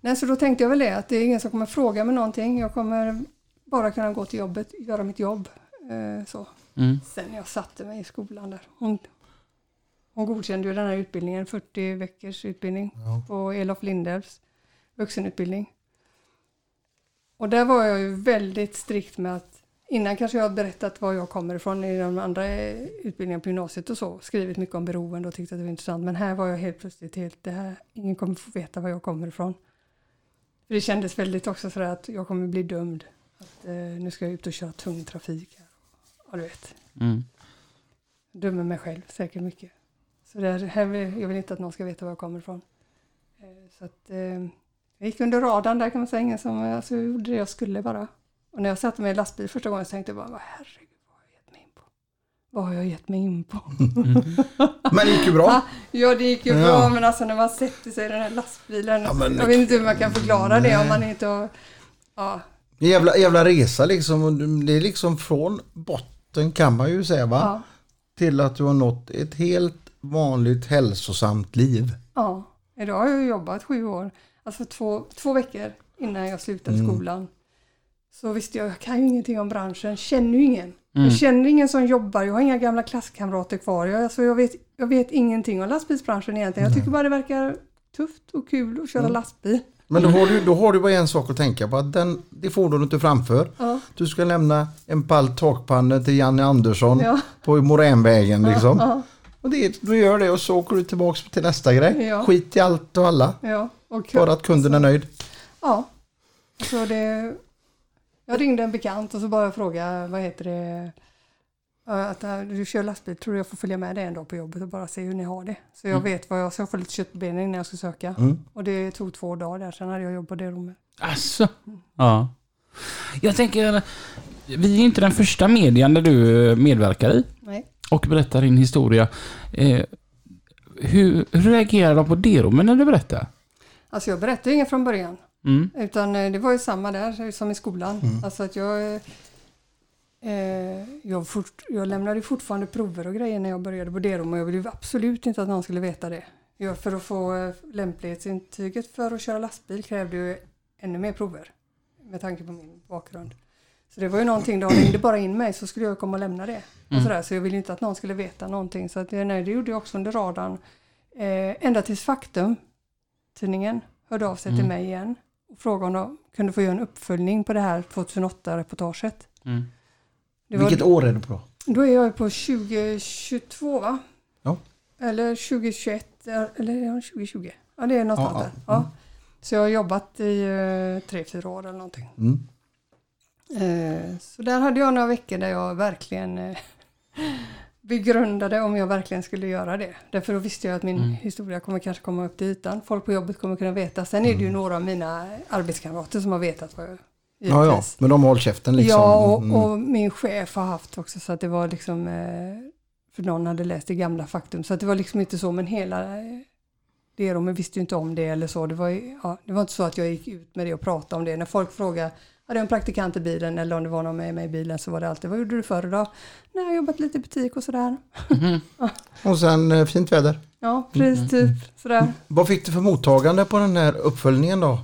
[SPEAKER 3] Nej, så då tänkte jag väl det att det är ingen som kommer fråga mig någonting. Jag kommer bara kunna gå till jobbet, göra mitt jobb. Eh, så.
[SPEAKER 2] Mm.
[SPEAKER 3] Sen jag satte mig i skolan där. Hon, hon godkände ju den här utbildningen, 40 veckors utbildning
[SPEAKER 1] Ja.
[SPEAKER 3] på Elof Lindellfs vuxenutbildning. Och där var jag ju väldigt strikt med att innan kanske jag har berättat var jag kommer ifrån i de andra utbildningarna på gymnasiet och så, skrivit mycket om beroende och tyckte att det var intressant. Men här var jag helt plötsligt helt, det här, ingen kommer få veta var jag kommer ifrån. För det kändes väldigt också så att jag kommer bli dömd. Att, eh, nu ska jag ut och köra tung trafik. Här. Ja, du vet.
[SPEAKER 2] Mm.
[SPEAKER 3] Dömer mig själv säkert mycket. Så vill- jag vill inte att någon ska veta var jag kommer ifrån. Eh, Så att, eh, jag gick under radarn där kan man säga. Ingen som, alltså, jag gjorde det jag skulle bara. Och när jag satte mig i lastbil första gången så tänkte jag bara, "Vad herregud, vad har jag gett mig in på? Vad har jag gett mig in på?
[SPEAKER 1] Men det gick ju bra.
[SPEAKER 3] Ja, det gick ju
[SPEAKER 1] Ja.
[SPEAKER 3] bra, men alltså när man sätter sig i den här lastbilen.
[SPEAKER 1] Ja, men-
[SPEAKER 3] jag vet inte hur man kan förklara det om
[SPEAKER 1] Nej.
[SPEAKER 3] man inte har... Ja,
[SPEAKER 1] Jävla, jävla resa liksom. Det är liksom från botten kan man ju säga va?
[SPEAKER 3] ja,
[SPEAKER 1] Till att du har nått ett helt vanligt hälsosamt liv.
[SPEAKER 3] ja. Idag har jag jobbat sju år. Alltså två, två veckor innan jag slutade
[SPEAKER 1] Mm.
[SPEAKER 3] skolan. Så visste jag, jag kan ju ingenting om branschen, känner ju ingen.
[SPEAKER 2] Mm.
[SPEAKER 3] Jag känner ingen som jobbar, jag har inga gamla klasskamrater kvar. Jag, alltså jag, vet, jag vet ingenting om lastbilsbranschen egentligen. Jag tycker bara det verkar tufft och kul att köra
[SPEAKER 1] Mm.
[SPEAKER 3] lastbil.
[SPEAKER 1] Men då har, du, då har du bara en sak att tänka på. Att den, det fordonet du framför.
[SPEAKER 3] Ja,
[SPEAKER 1] Du ska lämna en pall takpannor till Janne Andersson
[SPEAKER 3] ja,
[SPEAKER 1] på Moränvägen liksom.
[SPEAKER 3] ja,
[SPEAKER 1] Och det, du gör det och så åker du tillbaks till nästa grej.
[SPEAKER 3] Ja.
[SPEAKER 1] Skit i allt och alla.
[SPEAKER 3] ja. Och
[SPEAKER 1] Bara att kunden är nöjd.
[SPEAKER 3] Ja. Så det, jag ringde en bekant och så bara frågade, vad heter det, att äh, du kör lastbil, tror du jag får följa med dig en dag på jobbet och bara se hur ni har det? Så jag vet vad jag, så jag får lite kött på benen innan jag ska söka.
[SPEAKER 1] Mm.
[SPEAKER 3] Och det tog två dagar där, sen hade jag jobb på det rummet.
[SPEAKER 2] Alltså. Ja. Jag tänker, vi är inte den första median där du medverkar i
[SPEAKER 3] Nej.
[SPEAKER 2] Och berättar din historia. Eh, hur, hur reagerar de på Deromen när du berättar?
[SPEAKER 3] Alltså jag berättade inget från början.
[SPEAKER 2] Mm.
[SPEAKER 3] Utan eh, det var ju samma där som i skolan. Alltså att jag, eh, jag, fort, jag lämnade fortfarande prover och grejer när jag började på Derom och jag ville ju absolut inte att någon skulle veta det. Jag, för att få eh, lämplighetsintyget för att köra lastbil krävde ju ännu mer prover med tanke på min bakgrund. Så det var ju någonting, de ringde bara in mig så skulle jag komma och lämna det. Och sådär, så jag ville inte att någon skulle veta någonting. Så att, nej, det gjorde jag också under radarn. Eh, ända tills Faktum, tidningen, hörde av sig till mig igen och frågade om de kunde få göra en uppföljning på det här 2008-reportaget.
[SPEAKER 2] Mm.
[SPEAKER 3] Det var,
[SPEAKER 1] Vilket år är du på?
[SPEAKER 3] Då är jag på 2022 va?
[SPEAKER 1] Ja.
[SPEAKER 3] Eller 2021, ja, eller ja, 2020. Ja, det är något
[SPEAKER 1] Ja,
[SPEAKER 3] där. Ja. Så jag har jobbat i eh, tre, fyra år eller någonting.
[SPEAKER 1] Mm.
[SPEAKER 3] Eh, så där hade jag några veckor där jag verkligen eh, begrundade om jag verkligen skulle göra det. Därför då visste jag att min
[SPEAKER 2] Mm.
[SPEAKER 3] historia kommer kanske komma upp till ytan. Folk på jobbet kommer kunna veta. Sen är det ju några av mina arbetskamrater som har vetat vad jag
[SPEAKER 1] Ja, ja. Men de har hållit käften liksom.
[SPEAKER 3] Ja, och,
[SPEAKER 1] Mm.
[SPEAKER 3] och min chef har haft också så att det var liksom, eh, för någon hade läst det gamla faktum, så att det var liksom inte så, men hela eh, det de visste ju inte om det eller så. Det var, ja, det var inte så att jag gick ut med det och pratade om det. När folk frågade, hade jag en praktikant i bilen eller om det var någon med mig i bilen så var det alltid, vad gjorde du förr idag? Nej, jag har jobbat lite i butik och sådär.
[SPEAKER 1] Och sen eh, fint väder.
[SPEAKER 3] Ja, precis typ sådär.
[SPEAKER 1] Vad fick du för mottagande på den här uppföljningen då?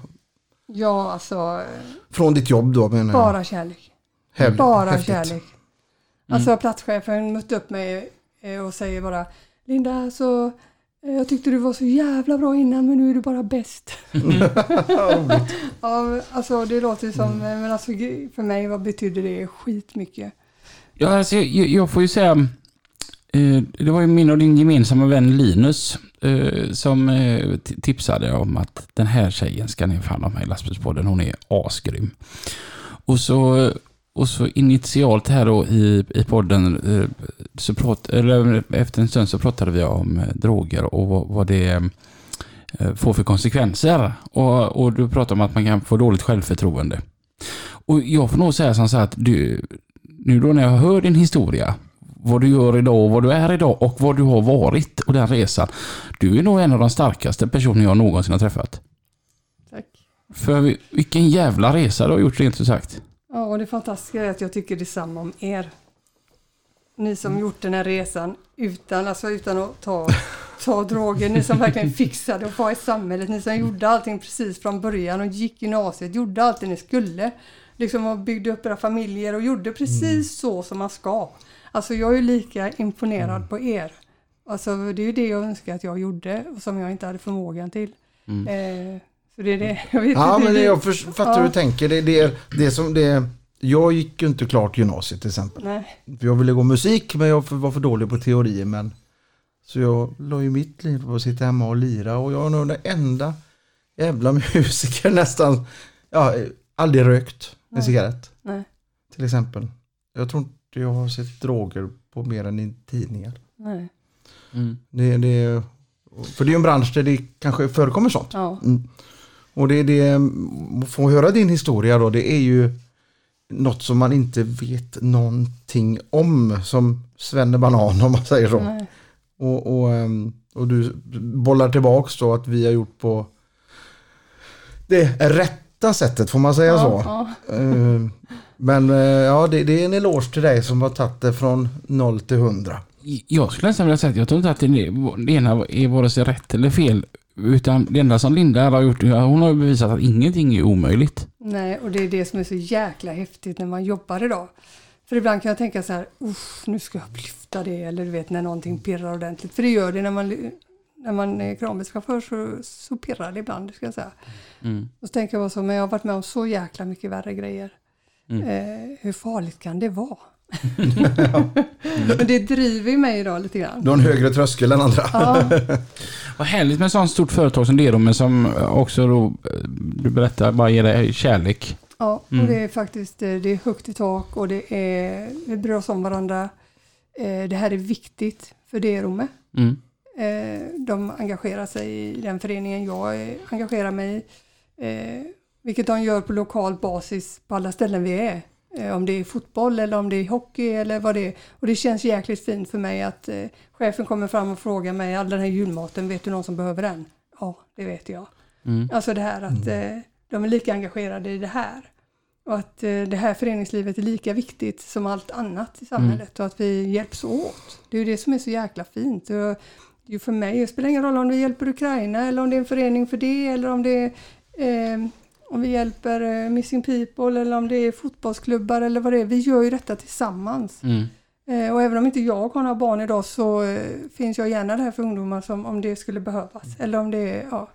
[SPEAKER 3] Ja, alltså eh,
[SPEAKER 1] Från ditt jobb då menar jag.
[SPEAKER 3] bara kärlek.
[SPEAKER 1] Häv-
[SPEAKER 3] Bara
[SPEAKER 1] häftigt.
[SPEAKER 3] kärlek. Alltså platschefen mötte upp mig eh, och säger bara Linda, så, jag tyckte du var så jävla bra innan men nu är du bara bäst. ja, alltså det låter som,
[SPEAKER 1] Mm.
[SPEAKER 3] eh, men alltså för mig vad betydde det skitmycket.
[SPEAKER 2] Ja, alltså, jag, jag får ju säga... Eh, det var ju min och din gemensamma vän Linus eh, som eh, tipsade om att den här tjejen ska ni fan ha med i lastbilspodden. Hon är asgrym. Och så, och så initialt här då i, i podden, eh, så prat, eller efter en stund så pratade vi om eh, droger och vad, vad det eh, får för konsekvenser. Och, och du pratade om att man kan få dåligt självförtroende. Och jag får nog säga som så att du, nu då när jag hör din historia, vad du gör idag och vad du är idag och vad du har varit och den resan. Du är nog en av de starkaste personer jag någonsin har träffat.
[SPEAKER 3] Tack.
[SPEAKER 2] För vilken jävla resa du har gjort rent ut sagt.
[SPEAKER 3] Ja, och det fantastiska är att jag tycker detsamma om er. Ni som gjort den här resan utan, alltså utan att ta, ta droger, ni som verkligen fixade och var i samhället, ni som gjorde allting precis från början och gick gymnasiet, gjorde allt det ni skulle. Liksom och byggde upp era familjer och gjorde precis så som man ska. Alltså jag är ju lika imponerad på er. Alltså det är ju det jag önskar att jag gjorde och som jag inte hade förmågan till.
[SPEAKER 2] Mm.
[SPEAKER 3] Eh, så det är det. Jag vet
[SPEAKER 1] Ja,
[SPEAKER 3] inte,
[SPEAKER 1] men
[SPEAKER 3] det,
[SPEAKER 1] jag fattar
[SPEAKER 3] Ja.
[SPEAKER 1] hur du tänker. Det, det, är- det som det, jag gick ju inte klart gymnasiet till exempel.
[SPEAKER 3] Nej,
[SPEAKER 1] För jag ville gå musik men jag var för dålig på teorier. Men, så jag la ju mitt liv på att sitta hemma och lira. Och jag är nog den enda jävla musiker nästan. Ja, aldrig rökt en
[SPEAKER 3] Nej.
[SPEAKER 1] cigarett
[SPEAKER 3] nej,
[SPEAKER 1] till exempel. Jag tror inte jag har sett droger på mer än i tidningar.
[SPEAKER 3] nej.
[SPEAKER 2] Mm.
[SPEAKER 1] Det, det, för det är ju en bransch där det kanske förekommer sånt.
[SPEAKER 3] Ja,
[SPEAKER 1] Mm. Och det, det, att få höra din historia då, det är ju något som man inte vet någonting om. Som Svenne Banan om man säger så.
[SPEAKER 3] nej.
[SPEAKER 1] Och, och, ehm, och du bollar tillbaks då att vi har gjort på det rätta sättet, får man säga så?
[SPEAKER 3] Ja, ja.
[SPEAKER 1] Eh, Men eh, ja, det, det är en eloge till dig som har tagit det från 0 till 100.
[SPEAKER 2] Jag skulle nästan vilja säga att jag tror inte att det, är- det ena är vare sig rätt eller fel. Utan det enda som Linda har gjort, hon har bevisat att ingenting är omöjligt.
[SPEAKER 3] Nej, och det är det som är så jäkla häftigt när man jobbar idag. För ibland kan jag tänka så här, uff, nu ska jag lyfta det, eller du vet när någonting pirrar ordentligt. För det gör det när man, när man är kranbilschaufför så, så pirrar det ibland, ska jag säga.
[SPEAKER 2] Mm.
[SPEAKER 3] Och så tänker jag bara så, men jag har varit med om så jäkla mycket värre grejer.
[SPEAKER 2] Mm.
[SPEAKER 3] Eh, hur farligt kan det vara? Men det driver ju mig idag lite grann.
[SPEAKER 1] Du har en högre tröskel än andra.
[SPEAKER 3] Ja,
[SPEAKER 2] Vad härligt med ett sånt stort företag som det är då, men som också då, eh, du berättar, bara ger dig kärlek.
[SPEAKER 3] ja
[SPEAKER 2] Mm.
[SPEAKER 3] och det är faktiskt eh, det är högt i tak och det är, vi bryr oss om varandra. Eh, det här är viktigt för Romme.
[SPEAKER 2] Mm.
[SPEAKER 3] De engagerar sig i den föreningen jag engagerar mig i. Vilket de gör på lokal basis på alla ställen vi är. Eh, om det är fotboll eller om det är hockey eller vad det är. Och det känns jäkligt fint för mig att eh, chefen kommer fram och frågar mig, all den här julmaten, vet du någon som behöver den? Ja, det vet jag.
[SPEAKER 2] Mm.
[SPEAKER 3] Alltså det här att eh, de är lika engagerade i det här. Och att eh, det här föreningslivet är lika viktigt som allt annat i samhället och att vi hjälps åt. Det är ju det som är så jäkla fint. Och det ju för mig, det spelar ingen roll om vi hjälper Ukraina eller om det är en förening för det eller om det är eh, om vi hjälper eh, Missing People eller om det är fotbollsklubbar eller vad det är. Vi gör ju detta tillsammans.
[SPEAKER 2] Mm.
[SPEAKER 3] Eh, och även om inte jag har några barn idag så eh, finns jag gärna där för ungdomar som, om det skulle behövas. Eller om det är, ja.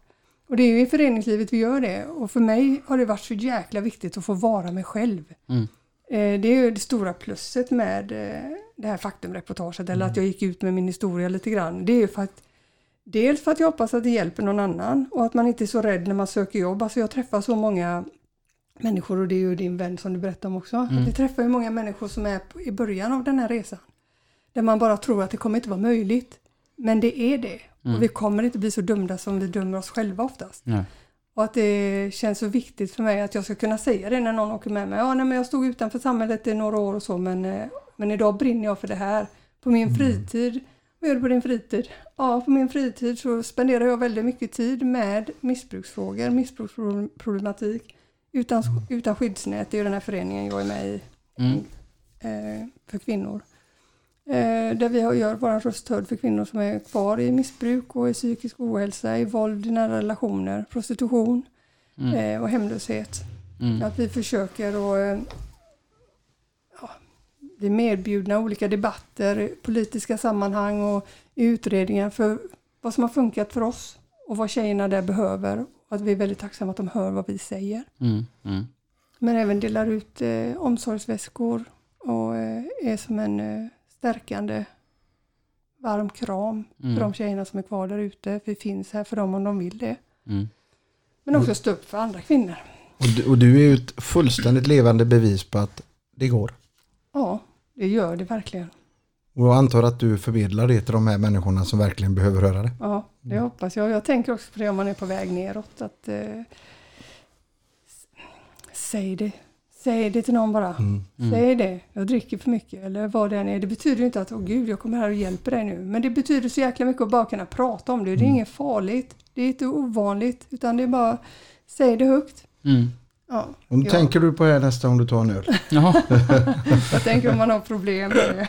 [SPEAKER 3] Och det är ju i föreningslivet vi gör det. Och för mig har det varit så jäkla viktigt att få vara mig själv.
[SPEAKER 2] Mm.
[SPEAKER 3] Det är ju det stora plusset med det här faktumreportaget. Eller att jag gick ut med min historia lite grann. Det är ju för att Dels för att jag hoppas att det hjälper någon annan och att man inte är så rädd när man söker jobb. Alltså jag träffar så många människor och det är ju din vän som du berättade om också.
[SPEAKER 2] Mm.
[SPEAKER 3] Vi träffar ju många människor som är i början av den här resan. Där man bara tror att det kommer inte vara möjligt. Men det är det.
[SPEAKER 2] Mm.
[SPEAKER 3] Och vi kommer inte bli så dömda som vi dömer oss själva oftast.
[SPEAKER 2] Ja.
[SPEAKER 3] Och att det känns så viktigt för mig att jag ska kunna säga det när någon åker med mig. Ja, nej, men jag stod utanför samhället i några år och så men, eh, men idag brinner jag för det här. På min fritid. Vad gör du på din fritid? Ja, på min fritid så spenderar jag väldigt mycket tid med missbruksfrågor, missbruksproblematik. Utan, utan skyddsnät, det är den här föreningen jag är med i
[SPEAKER 2] Mm.
[SPEAKER 3] eh, för kvinnor. Eh, där vi gör vår röst hörd för kvinnor som är kvar i missbruk och i psykisk ohälsa, i våld i nära relationer, prostitution
[SPEAKER 2] Mm.
[SPEAKER 3] eh, och hemlöshet.
[SPEAKER 2] Mm.
[SPEAKER 3] Att vi försöker att bli medbjudna olika debatter, politiska sammanhang och i utredningar för vad som har funkat för oss och vad tjejerna där behöver. Och att vi är väldigt tacksamma att de hör vad vi säger.
[SPEAKER 2] Mm. Mm.
[SPEAKER 3] Men även delar ut eh, omsorgsväskor och eh, är som en eh, stärkande varm kram
[SPEAKER 2] Mm.
[SPEAKER 3] för de tjejerna som är kvar där ute. Vi finns här för dem om de vill det.
[SPEAKER 2] Mm.
[SPEAKER 3] Men också stå upp för andra kvinnor.
[SPEAKER 1] Och du, och du är ju ett fullständigt levande bevis på att det går.
[SPEAKER 3] Ja, det gör det verkligen.
[SPEAKER 1] Och jag antar att du förmedlar det till de här människorna som verkligen behöver höra det.
[SPEAKER 3] Ja, det hoppas jag. Jag tänker också på det om man är på väg neråt. Att, eh, säg det. Säg det till någon bara.
[SPEAKER 1] Mm.
[SPEAKER 3] Säg det. Jag dricker för mycket eller vad det än är. Det betyder inte att åh gud, jag kommer här och hjälper dig nu. Men det betyder så jäkla mycket att bara kunna prata om det. Det är inget farligt. Det är inte ovanligt. Utan det är bara, säg det högt. Ja,
[SPEAKER 1] Och nu
[SPEAKER 3] Ja.
[SPEAKER 1] tänker du på det här nästa gång du tar en öl.
[SPEAKER 3] Jag tänker om man har problem med det.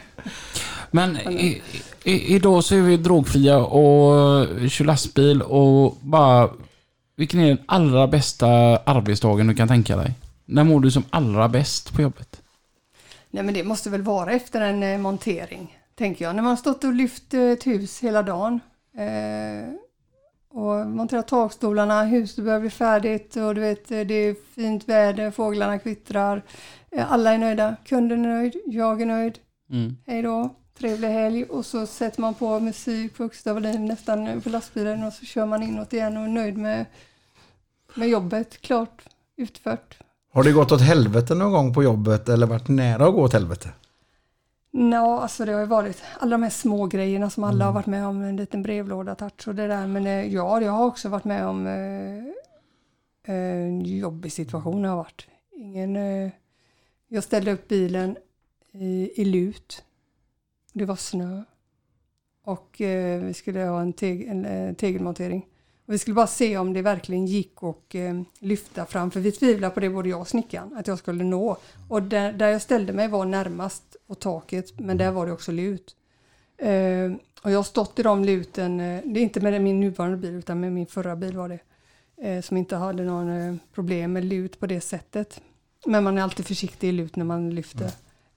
[SPEAKER 2] Men i, i, idag så är vi drogfria och kör lastbil och bara... Vilken är den allra bästa arbetsdagen du kan tänka dig? När mår du som allra bäst på jobbet?
[SPEAKER 3] Nej men det måste väl vara efter en eh, montering tänker jag. När man har stått och lyft eh, ett hus hela dagen eh, och monterat takstolarna, huset börjar bli färdigt och du vet, det är fint väder, fåglarna kvittrar. Eh, alla är nöjda, kunden är nöjd, jag är nöjd.
[SPEAKER 2] Mm.
[SPEAKER 3] Hej då, trevlig helg. Och så sätter man på musik på högsta volym nästan på lastbilen och så kör man inåt igen och är nöjd med, med jobbet. Klart, utfört.
[SPEAKER 1] Har det gått åt helvete någon gång på jobbet eller varit nära att gå åt helvete?
[SPEAKER 3] Ja, alltså det har ju varit alla de här små grejerna som alla har varit med om, en liten brevlåda touch och det där. Men eh, ja, jag har också varit med om eh, en jobbig situation har varit. Ingen, eh, jag ställde upp bilen i, i lut. Det var snö. Och eh, vi skulle ha en, teg, en eh, tegelmontering. Och vi skulle bara se om det verkligen gick och eh, lyfta fram, för vi tvivlade på det både jag och snickaren, att jag skulle nå. Och där, där jag ställde mig var närmast och taket, men där var det också lut. Eh, och jag har stått i de luten, eh, det är inte med min nuvarande bil utan med min förra bil var det, eh, som inte hade någon eh, problem med lut på det sättet. Men man är alltid försiktig i lut när man lyfter.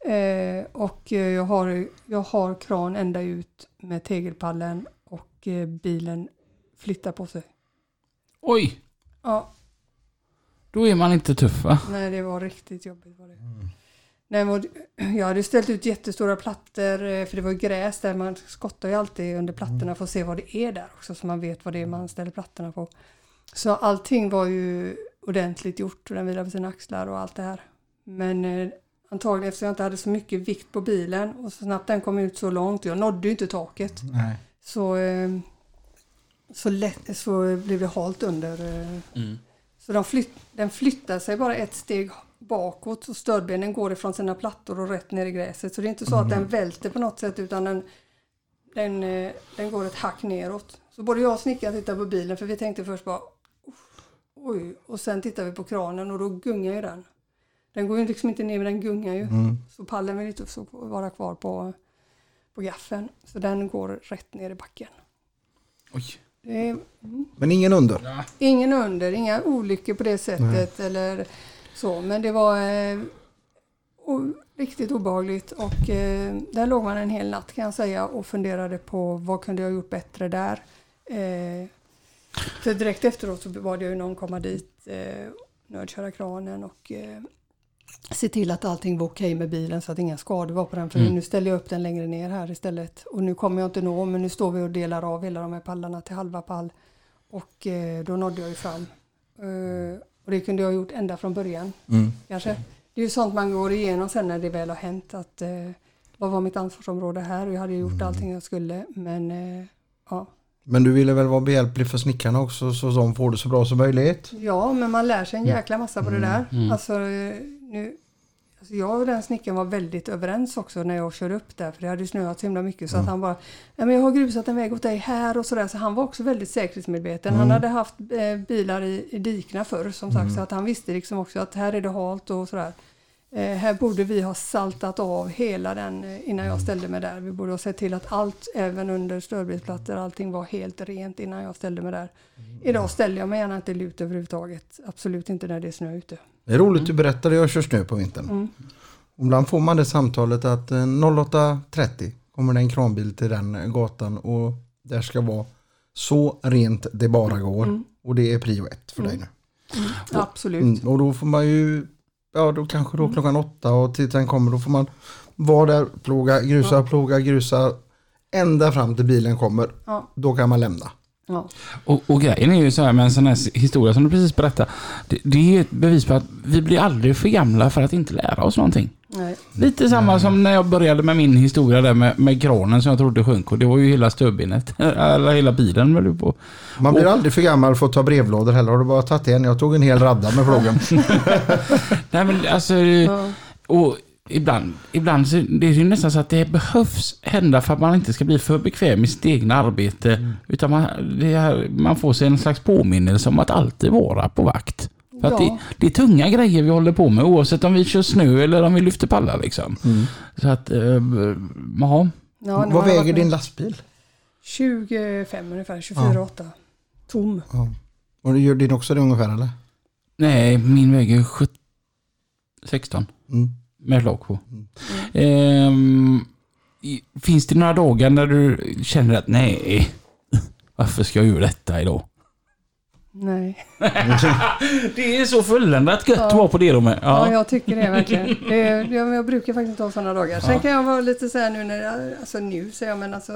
[SPEAKER 3] Eh, och eh, jag har, jag har kran ända ut med tegelpallen och eh, bilen flyttar på sig.
[SPEAKER 2] Oj,
[SPEAKER 3] Ja,
[SPEAKER 2] då är man inte tuff va?
[SPEAKER 3] nej det var riktigt jobbigt. Var det. Nej, men jag hade ställt ut jättestora plattor, eh, för det var ju gräs där. Man skottar ju alltid under plattorna för att se vad det är där också, så man vet vad det är man ställer plattorna på. Så allting var ju ordentligt gjort och den vilade på sina axlar och allt det här. Men eh, antagligen eftersom jag inte hade så mycket vikt på bilen och så snabbt den kom ut så långt, jag nådde ju inte taket,
[SPEAKER 1] Nej.
[SPEAKER 3] så, eh, så, lätt, så blev det halt under. Eh,
[SPEAKER 2] Mm.
[SPEAKER 3] så de flytt, den flyttar sig bara ett steg bakåt och stödbenen går ifrån sina plattor och rätt ner i gräset. Så det är inte så att den välter på något sätt utan den, den, eh, den går ett hack neråt. Så både jag och snickaren tittar på bilen för vi tänkte först bara "Uff, oj och sen tittar vi på kranen och då gungar ju den. Den går ju liksom inte ner men den gungar ju.
[SPEAKER 1] Mm.
[SPEAKER 3] Så pallen vill inte så vara kvar på, på gaffeln. Så den går rätt ner i backen.
[SPEAKER 2] Oj.
[SPEAKER 3] Är
[SPEAKER 1] Men ingen under.
[SPEAKER 3] Ingen under, inga olyckor på det sättet eller så. Men det var eh, o- riktigt obehagligt och eh, där låg man en hel natt kan jag säga och funderade på vad kunde jag ha gjort bättre där. Eh, för direkt efteråt så bad jag ju någon komma dit, eh, nödköra kranen och eh, se till att allting var okej med bilen så att inga skador var på den. För
[SPEAKER 2] Mm.
[SPEAKER 3] nu ställer jag upp den längre ner här istället. Och nu kommer jag inte nå, men nu står vi och delar av hela de här pallarna till halva pall. Och eh, då nådde jag ju fram. Eh, och det kunde jag ha gjort ända från början
[SPEAKER 1] Mm.
[SPEAKER 3] kanske. Det är ju sånt man går igenom sen när det väl har hänt. Att, eh, vad var mitt ansvarsområde här? Och jag hade gjort allting jag skulle. Men eh, ja.
[SPEAKER 1] Men du ville väl vara behjälplig för snickarna också så de får det så bra som möjligt?
[SPEAKER 3] ja, men man lär sig en jäkla massa på det där.
[SPEAKER 2] Mm.
[SPEAKER 3] Alltså, eh, nu, alltså jag och den snickaren var väldigt överens också när jag körde upp där. För det hade snöat så himla mycket. Så att han bara, ja, men jag har grusat en väg åt dig här och sådär. Så han var också väldigt säkerhetsmedveten. Han hade haft eh, bilar i, i dikna förr som sagt. Så att han visste liksom också att här är det halt och sådär. Eh, här borde vi ha saltat av hela den eh, innan jag ställde mig där. Vi borde ha sett till att allt, även under stödbilsplattor, allting var helt rent innan jag ställde mig där. Idag ställer jag mig gärna inte lut överhuvudtaget. Absolut inte när det är snö ute.
[SPEAKER 1] Det är roligt du berättade, jag kör snö på vintern.
[SPEAKER 3] Mm.
[SPEAKER 1] Och Ibland får man det samtalet att eh, 08.30 kommer det en kranbil till den gatan och där ska vara så rent det bara går. Och det är prio ett för dig nu.
[SPEAKER 3] Absolut.
[SPEAKER 1] Mm, och då får man ju, ja då kanske då klockan åtta och tiden kommer, då får man vara där, ploga, grusa, ploga, grusa. Ända fram till bilen kommer,
[SPEAKER 3] Ja.
[SPEAKER 1] då kan man lämna.
[SPEAKER 3] Ja.
[SPEAKER 2] Och, och grejen är ju så här med en sån här historia som du precis berättade. Det, det är ett bevis på att vi blir aldrig för gamla för att inte lära oss någonting.
[SPEAKER 3] Nej.
[SPEAKER 2] Lite samma som när jag började med min historia där med, med kranen som jag trodde sjönk och det var ju hela stödbenet. Eller hela bilen höll på.
[SPEAKER 1] Man blir aldrig för gammal för att ta brevlådor heller. Har du bara tagit en? Jag tog en hel radda med frågan.
[SPEAKER 2] Nej men alltså, och ibland, ibland så det är ju nästan så att det behövs hända för att man inte ska bli för bekväm i sitt egna arbete. Utan man, det är, man får sig en slags påminnelse om att alltid vara på vakt. För att
[SPEAKER 3] Ja.
[SPEAKER 2] det, det är tunga grejer vi håller på med oavsett om vi kör snö eller om vi lyfter pallar liksom. Så att, eh, ja.
[SPEAKER 3] Ja, när man har
[SPEAKER 1] Vad väger din lastbil?
[SPEAKER 3] 25 ungefär, 24,8. Tom.
[SPEAKER 1] Ja. Och gör din också det ungefär eller?
[SPEAKER 2] Nej, min väger 17, 16.
[SPEAKER 1] Mm.
[SPEAKER 2] Med lock på. Ehm, i- finns det några dagar när du känner att nej, varför ska jag göra detta idag?
[SPEAKER 3] Nej.
[SPEAKER 2] Det är så fulländat gött att
[SPEAKER 3] Ja.
[SPEAKER 2] vara på det rummet.
[SPEAKER 3] Ja,
[SPEAKER 2] Ja.
[SPEAKER 3] jag tycker det verkligen. Det, är- jag, jag brukar faktiskt inte ha sådana dagar. Sen kan jag vara lite så här nu när jag, alltså nu säger jag men alltså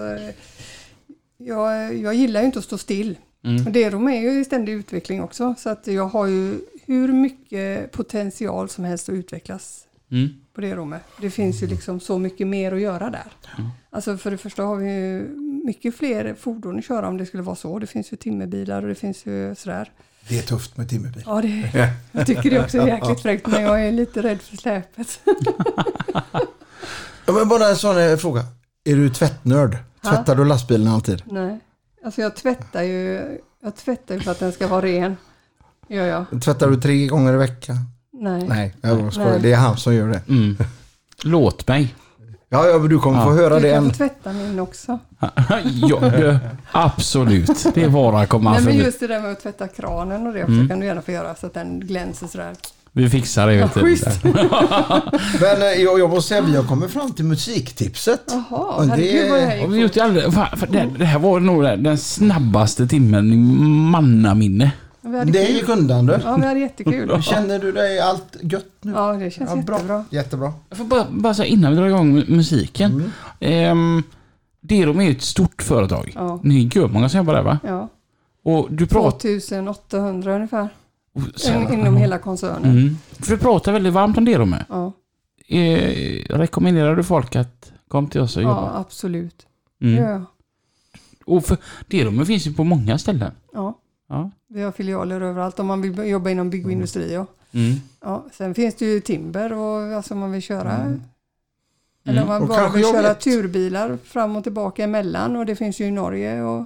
[SPEAKER 3] jag, jag gillar ju inte att stå still.
[SPEAKER 2] Mm.
[SPEAKER 3] Och Derom är ju i ständig utveckling också så att jag har ju hur mycket potential som helst att utvecklas
[SPEAKER 2] Mm.
[SPEAKER 3] på det rummet. Det finns ju liksom så mycket mer att göra där. Alltså för det första har vi ju mycket fler fordon att köra om det skulle vara så. Det finns ju timmerbilar och det finns ju sådär.
[SPEAKER 1] Det är tufft med timmerbil.
[SPEAKER 3] Ja, det, jag tycker det också är jäkligt fräckt men jag är lite rädd för släpet.
[SPEAKER 1] Ja, men bara en sån eh, fråga. Är du tvättnörd? Tvättar du lastbilen alltid?
[SPEAKER 3] Nej, alltså jag tvättar ju, jag tvättar ju för att den ska vara ren. Gör jag.
[SPEAKER 1] Tvättar du tre gånger i veckan?
[SPEAKER 3] Nej.
[SPEAKER 1] Nej, jag skojar.
[SPEAKER 3] Nej.
[SPEAKER 1] Det är han som gör det.
[SPEAKER 2] Mm. Låt mig.
[SPEAKER 1] Ja, ja men du kommer
[SPEAKER 2] Ja.
[SPEAKER 1] få höra
[SPEAKER 3] Du
[SPEAKER 1] det
[SPEAKER 3] kan
[SPEAKER 1] en...
[SPEAKER 3] få tvätta min också.
[SPEAKER 2] ja, det, absolut. Det är bara att komma
[SPEAKER 3] Nej, men just det där med att tvätta kranen och det också
[SPEAKER 2] Mm.
[SPEAKER 3] kan du gärna få göra så att den glänser sådär.
[SPEAKER 2] Vi fixar det. Vet du.
[SPEAKER 3] schysst.
[SPEAKER 1] Men eh, jag, jag måste säga, vi har kommit fram till musiktipset.
[SPEAKER 3] Jaha,
[SPEAKER 1] det-
[SPEAKER 3] herregud vad det här gick
[SPEAKER 2] det, det här var nog den snabbaste timmen i mannaminne.
[SPEAKER 1] Det är
[SPEAKER 3] kul.
[SPEAKER 1] ju kundande.
[SPEAKER 3] Ja, vi hade jättekul.
[SPEAKER 1] Känner du dig allt gött nu?
[SPEAKER 3] Ja, det känns
[SPEAKER 1] Ja, bra.
[SPEAKER 3] jättebra.
[SPEAKER 1] Jättebra.
[SPEAKER 2] Jag får bara, bara säga innan vi drar igång mu- musiken.
[SPEAKER 1] Mm.
[SPEAKER 2] Ehm, Derom är ju ett stort företag.
[SPEAKER 3] Ja.
[SPEAKER 2] Ni är görmånga som jobbar där va?
[SPEAKER 3] Ja,
[SPEAKER 2] Och du pratar...
[SPEAKER 3] 2800 ungefär
[SPEAKER 2] Så-
[SPEAKER 3] in, inom hela koncernen.
[SPEAKER 2] Mm. För du pratar väldigt varmt om Derom.
[SPEAKER 3] Ja,
[SPEAKER 2] Eh, rekommenderar du folk att komma till oss och
[SPEAKER 3] ja,
[SPEAKER 2] jobba?
[SPEAKER 3] absolut.
[SPEAKER 2] Mm.
[SPEAKER 3] Ja,
[SPEAKER 2] Och för Derom finns ju på många ställen.
[SPEAKER 3] ja.
[SPEAKER 2] Ja.
[SPEAKER 3] Vi har filialer överallt om man vill jobba inom bygg och industri. Ja.
[SPEAKER 2] Mm.
[SPEAKER 3] Ja, sen finns det ju timber och alltså om man vill köra
[SPEAKER 1] Mm.
[SPEAKER 3] eller om man
[SPEAKER 1] Och
[SPEAKER 3] bara vill köra
[SPEAKER 1] vet.
[SPEAKER 3] turbilar fram och tillbaka emellan och det finns ju i Norge. Och,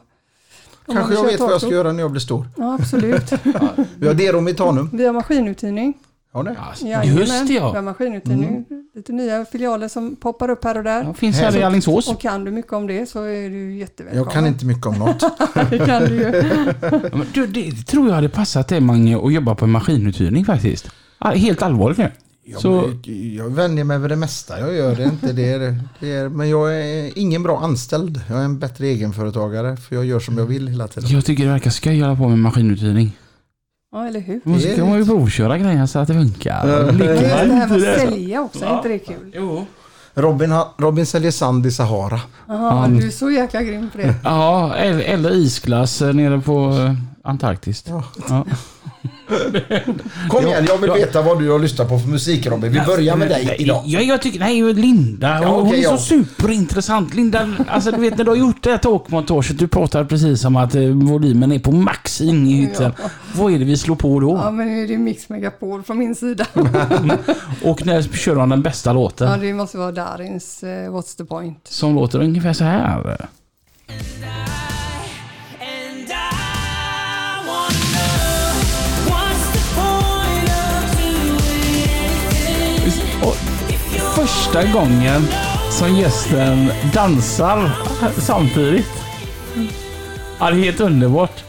[SPEAKER 1] Kanske jag vet vad jag ska göra när jag blir stor.
[SPEAKER 3] Ja, absolut.
[SPEAKER 1] Vi har Derom i Tanum.
[SPEAKER 3] Vi har maskinuthyrning.
[SPEAKER 1] Ja, det.
[SPEAKER 2] Alltså, just det
[SPEAKER 3] Vi har
[SPEAKER 2] ja.
[SPEAKER 3] maskinuthyrning. Lite nya filialer som poppar upp här och där.
[SPEAKER 2] ja. Finns här i Alingsås.
[SPEAKER 3] Och kan du mycket om det så är du jättevälkommen.
[SPEAKER 1] Jag kan inte mycket om något.
[SPEAKER 3] det kan du ju.
[SPEAKER 2] Ja, men du, det tror jag hade passat dig Mange att jobba på en maskinuthyrning faktiskt. Ja, Helt allvarligt nu.
[SPEAKER 1] Jag,
[SPEAKER 2] Så-
[SPEAKER 1] jag vänjer mig vid det mesta. Jag gör det inte. Det är, det är, men jag är ingen bra anställd. Jag är en bättre egenföretagare. För jag gör som jag vill hela tiden.
[SPEAKER 2] Jag tycker det verkar skoj att hålla på med maskinuthyrning.
[SPEAKER 3] Ja, eller hur?
[SPEAKER 2] Och så kan man ju provköra grejer så att det funkar.
[SPEAKER 1] Ja.
[SPEAKER 3] Men det här med att sälja också, är inte det kul?
[SPEAKER 2] Jo.
[SPEAKER 1] Robin, har- Robin säljer sand i Sahara.
[SPEAKER 2] Ja.
[SPEAKER 3] du är så jäkla grym på det.
[SPEAKER 2] Ja, eller, eller isglass eh, nere på eh, Antarktis.
[SPEAKER 1] Ja.
[SPEAKER 2] Ja.
[SPEAKER 1] Kom igen, jag vill veta vad du har lyssnat på för musik Robin. Vi börjar med dig idag.
[SPEAKER 2] Ja, jag tycker, nej, Linda,
[SPEAKER 1] Ja,
[SPEAKER 2] hon
[SPEAKER 1] okej,
[SPEAKER 2] är så
[SPEAKER 1] ja.
[SPEAKER 2] superintressant. Linda, alltså du vet när du har gjort det här talkmontaget, du pratar precis om att eh, volymen är på max in i hytten.
[SPEAKER 3] Ja.
[SPEAKER 2] Vad är det vi slår på då?
[SPEAKER 3] Ja, men nu är det Mix Megapol från min sida.
[SPEAKER 2] Och när kör de den bästa låten?
[SPEAKER 3] Ja, det måste vara Darins eh, What's the point.
[SPEAKER 2] Som låter ungefär så här. Första gången som gästen dansar samtidigt. Ja, det är helt underbart.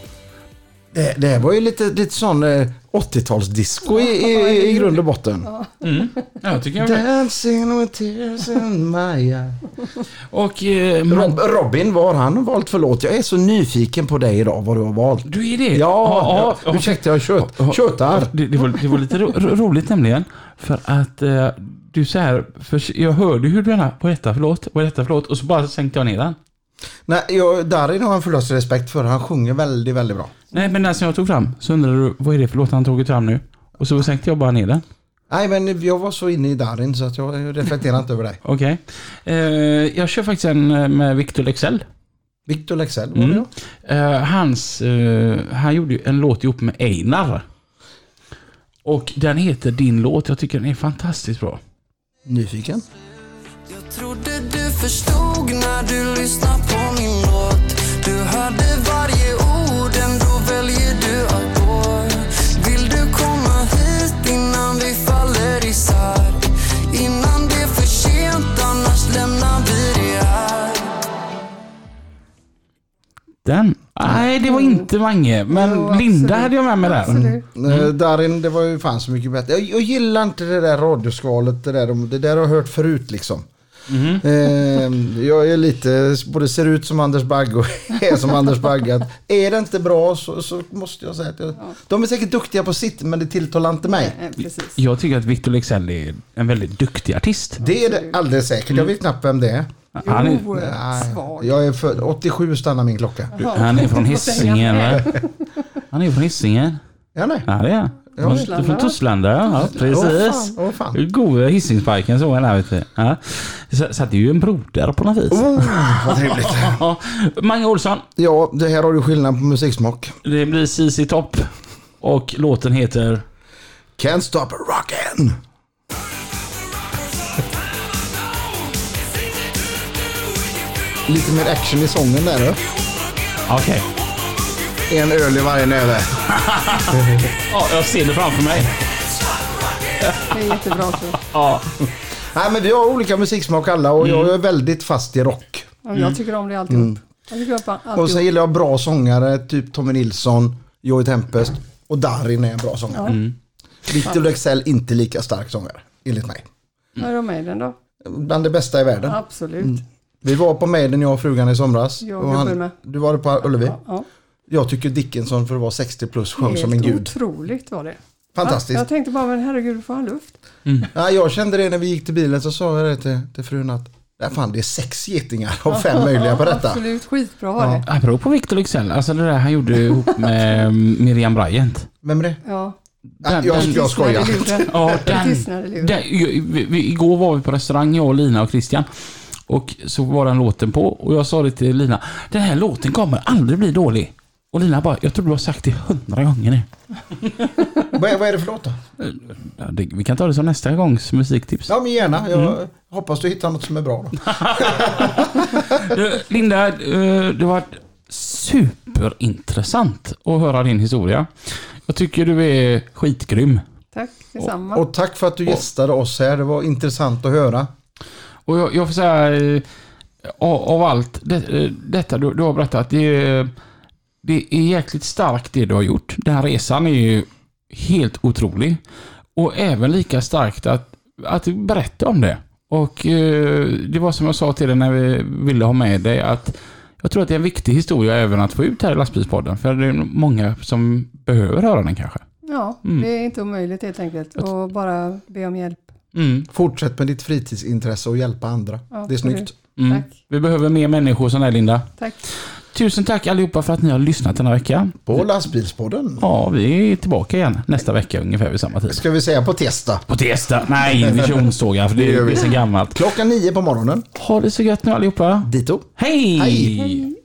[SPEAKER 1] Det, det här var ju lite, lite sån eh, 80-talsdisco i, i, i grund och botten.
[SPEAKER 2] Mm. Ja, tycker jag
[SPEAKER 1] Dancing with tears in my eyes.
[SPEAKER 2] Och eh, man,
[SPEAKER 1] Rob, Robin, vad har han valt för låt? Jag är så nyfiken på dig idag, vad du har valt.
[SPEAKER 2] du är det?
[SPEAKER 1] Ja,
[SPEAKER 2] ja,
[SPEAKER 1] ursäkta jag tjöt, tjötar.
[SPEAKER 2] Det, det, var, det var lite ro, roligt nämligen. För att eh, du så här, för jag hörde hur du menar, vad är detta för låt? Vad är detta för låt? Och så bara sänkte jag ner den.
[SPEAKER 1] Nej, jag, Darin har en fullaste respekt för. Han sjunger väldigt, väldigt bra.
[SPEAKER 2] Nej, men den som jag tog fram, så undrade du, vad är det för låt han tagit fram nu? Och så sänkte jag bara ner den.
[SPEAKER 1] Nej, men jag var så inne i Darin så att jag reflekterar inte över dig.
[SPEAKER 2] Okej. Eh, jag kör faktiskt en eh, med Victor Lexell.
[SPEAKER 1] Victor Lexell var det
[SPEAKER 2] Mm.
[SPEAKER 1] ja.
[SPEAKER 2] Eh, hans, eh, han gjorde ju en låt ihop med Einar. Och den heter Din låt. Jag tycker den är fantastiskt bra.
[SPEAKER 1] Nyfiken.
[SPEAKER 4] Jag trodde du förstod när du lyssnade på min låt Du hörde varje ord, ändå väljer du att gå Vill du komma hit innan vi faller isär? Innan det är för sent, annars lämnar vi det här
[SPEAKER 2] Den? Nej, det var inte Mange. Men
[SPEAKER 3] Jo,
[SPEAKER 2] Linda
[SPEAKER 3] absolut.
[SPEAKER 2] hade jag med mig där.
[SPEAKER 3] Absolut.
[SPEAKER 1] Mm. Darin, det var ju fan så mycket bättre. Jag, jag gillar inte det där radioskalet. Det där, det där har jag hört förut liksom. Eh, jag är lite, både ser ut som Anders Bagge och är som Anders Bagge. Att Är det inte bra så, så måste jag säga att jag, de är säkert duktiga på sitt men det tilltalar inte mig.
[SPEAKER 3] Eh, Precis.
[SPEAKER 2] Jag tycker att Victor Leksell är en väldigt duktig artist.
[SPEAKER 1] Det är det alldeles säkert. Jag vet knappt vem det är.
[SPEAKER 2] Han är,
[SPEAKER 3] Jo,
[SPEAKER 1] Nej,
[SPEAKER 3] svag.
[SPEAKER 1] jag är född, 87 stannar min klocka.
[SPEAKER 2] han är från Hisingen va? Han är från Hisingen.
[SPEAKER 1] Ja, nej.
[SPEAKER 2] Ja det är han.
[SPEAKER 1] Ja,
[SPEAKER 2] Från-
[SPEAKER 3] Torslanda,
[SPEAKER 2] Från
[SPEAKER 3] va?
[SPEAKER 2] Torslanda, ja. Precis.
[SPEAKER 1] Åh fan,
[SPEAKER 2] god är Hisingsparken så är där vet du. Ja. Så, det är ju en broder på något vis.
[SPEAKER 1] Oh, vad trevligt.
[SPEAKER 2] Mange Olsson,
[SPEAKER 1] Ja, det här har du skillnad på musiksmak.
[SPEAKER 2] det blir CC Topp. Och låten heter...
[SPEAKER 1] Can't stop rockin'. Lite mer action i sången där.
[SPEAKER 2] Okej.
[SPEAKER 1] En öl i varje näve.
[SPEAKER 2] Ja, jag ser det framför mig.
[SPEAKER 3] Det är jättebra.
[SPEAKER 2] Ja.
[SPEAKER 1] Nej men vi har olika musiksmak alla och
[SPEAKER 2] Mm.
[SPEAKER 1] jag är väldigt fast i rock.
[SPEAKER 3] Ja, Jag tycker om det alltihop. Jag tycker om
[SPEAKER 1] Och sen gillar jag bra sångare, typ Tommy Nilsson, Joey Tempest och Darin är en bra sångare.
[SPEAKER 2] Mm.
[SPEAKER 1] Victor Leksell inte lika stark sångare, enligt mig.
[SPEAKER 3] Vad är de med i den då?
[SPEAKER 1] Bland det bästa i världen.
[SPEAKER 3] Absolut.
[SPEAKER 1] Vi var på Maiden, jag och frugan i somras.
[SPEAKER 3] Jag
[SPEAKER 1] och
[SPEAKER 3] gubben med.
[SPEAKER 1] Du var det på Ullevi?
[SPEAKER 3] Ja, ja.
[SPEAKER 1] Jag tycker Dickinson för att vara 60 plus sjöng
[SPEAKER 3] Helt
[SPEAKER 1] som en gud.
[SPEAKER 3] otroligt var det.
[SPEAKER 1] Fantastiskt.
[SPEAKER 3] Ja, jag tänkte bara, men herregud, får han luft?
[SPEAKER 1] Ja, jag kände det när vi gick till bilen så sa jag det till, till frun att Nej, fan, det är sex getingar av fem möjliga på detta.
[SPEAKER 3] Absolut, skitbra var
[SPEAKER 1] Ja.
[SPEAKER 3] det.
[SPEAKER 2] Apropå Victor Leksell, alltså det där han gjorde ihop med mm, Miriam Bryant.
[SPEAKER 1] Vem är det?
[SPEAKER 3] Ja,
[SPEAKER 1] Ja,
[SPEAKER 2] Den-
[SPEAKER 1] jag,
[SPEAKER 2] den
[SPEAKER 1] jag skojar.
[SPEAKER 2] Ja, den, den, vi, igår var vi på restaurang, jag och Lina och Christian. Och så var den låten på och jag sa det till Lina. Den här låten kommer aldrig bli dålig. Och Lina bara, jag tror du har sagt det hundra gånger nu.
[SPEAKER 1] Vad, är, vad är det för låt då?
[SPEAKER 2] Ja, det, vi kan ta det som nästa gångs musiktips.
[SPEAKER 1] Ja, men gärna. Jag
[SPEAKER 2] Mm.
[SPEAKER 1] hoppas du hittar något som är bra. Då.
[SPEAKER 2] Du, Linda, eh, det var superintressant att höra din historia. Jag tycker du är skitgrym.
[SPEAKER 3] Tack detsamma.
[SPEAKER 1] Och tack för att du gästade oss här. Det var intressant att höra.
[SPEAKER 2] Och jag, jag får säga, eh, av, av allt det, eh, detta du, du har berättat, det, är- det är jäkligt starkt det du har gjort. Den här resan är ju helt otrolig. Och även lika starkt att, att du berättar om det. Och eh, det var som jag sa till dig när vi ville ha med dig att jag tror att det är en viktig historia även att få ut här i lastbilspodden. För det är många som behöver höra den kanske.
[SPEAKER 3] Ja,
[SPEAKER 2] Mm.
[SPEAKER 3] det är inte omöjligt helt enkelt. Och bara be om hjälp.
[SPEAKER 2] Mm.
[SPEAKER 1] Fortsätt med ditt fritidsintresse och hjälpa andra.
[SPEAKER 3] Ja,
[SPEAKER 1] det är snyggt.
[SPEAKER 2] Mm.
[SPEAKER 3] Tack.
[SPEAKER 2] Vi behöver mer människor som dig Linda.
[SPEAKER 3] Tack.
[SPEAKER 2] Tusen tack allihopa för att ni har lyssnat den här veckan.
[SPEAKER 1] På lastbilspodden.
[SPEAKER 2] Ja, vi är tillbaka igen nästa vecka ungefär vid samma tid.
[SPEAKER 1] Ska vi säga på testa.
[SPEAKER 2] På tisdag. Nej, visionstågar för det
[SPEAKER 1] Det
[SPEAKER 2] är
[SPEAKER 1] vi.
[SPEAKER 2] så gammalt.
[SPEAKER 1] Klockan nio på morgonen.
[SPEAKER 2] Ha det så gött nu allihopa.
[SPEAKER 1] Dito.
[SPEAKER 2] Hej!
[SPEAKER 1] Hej.
[SPEAKER 3] Hej.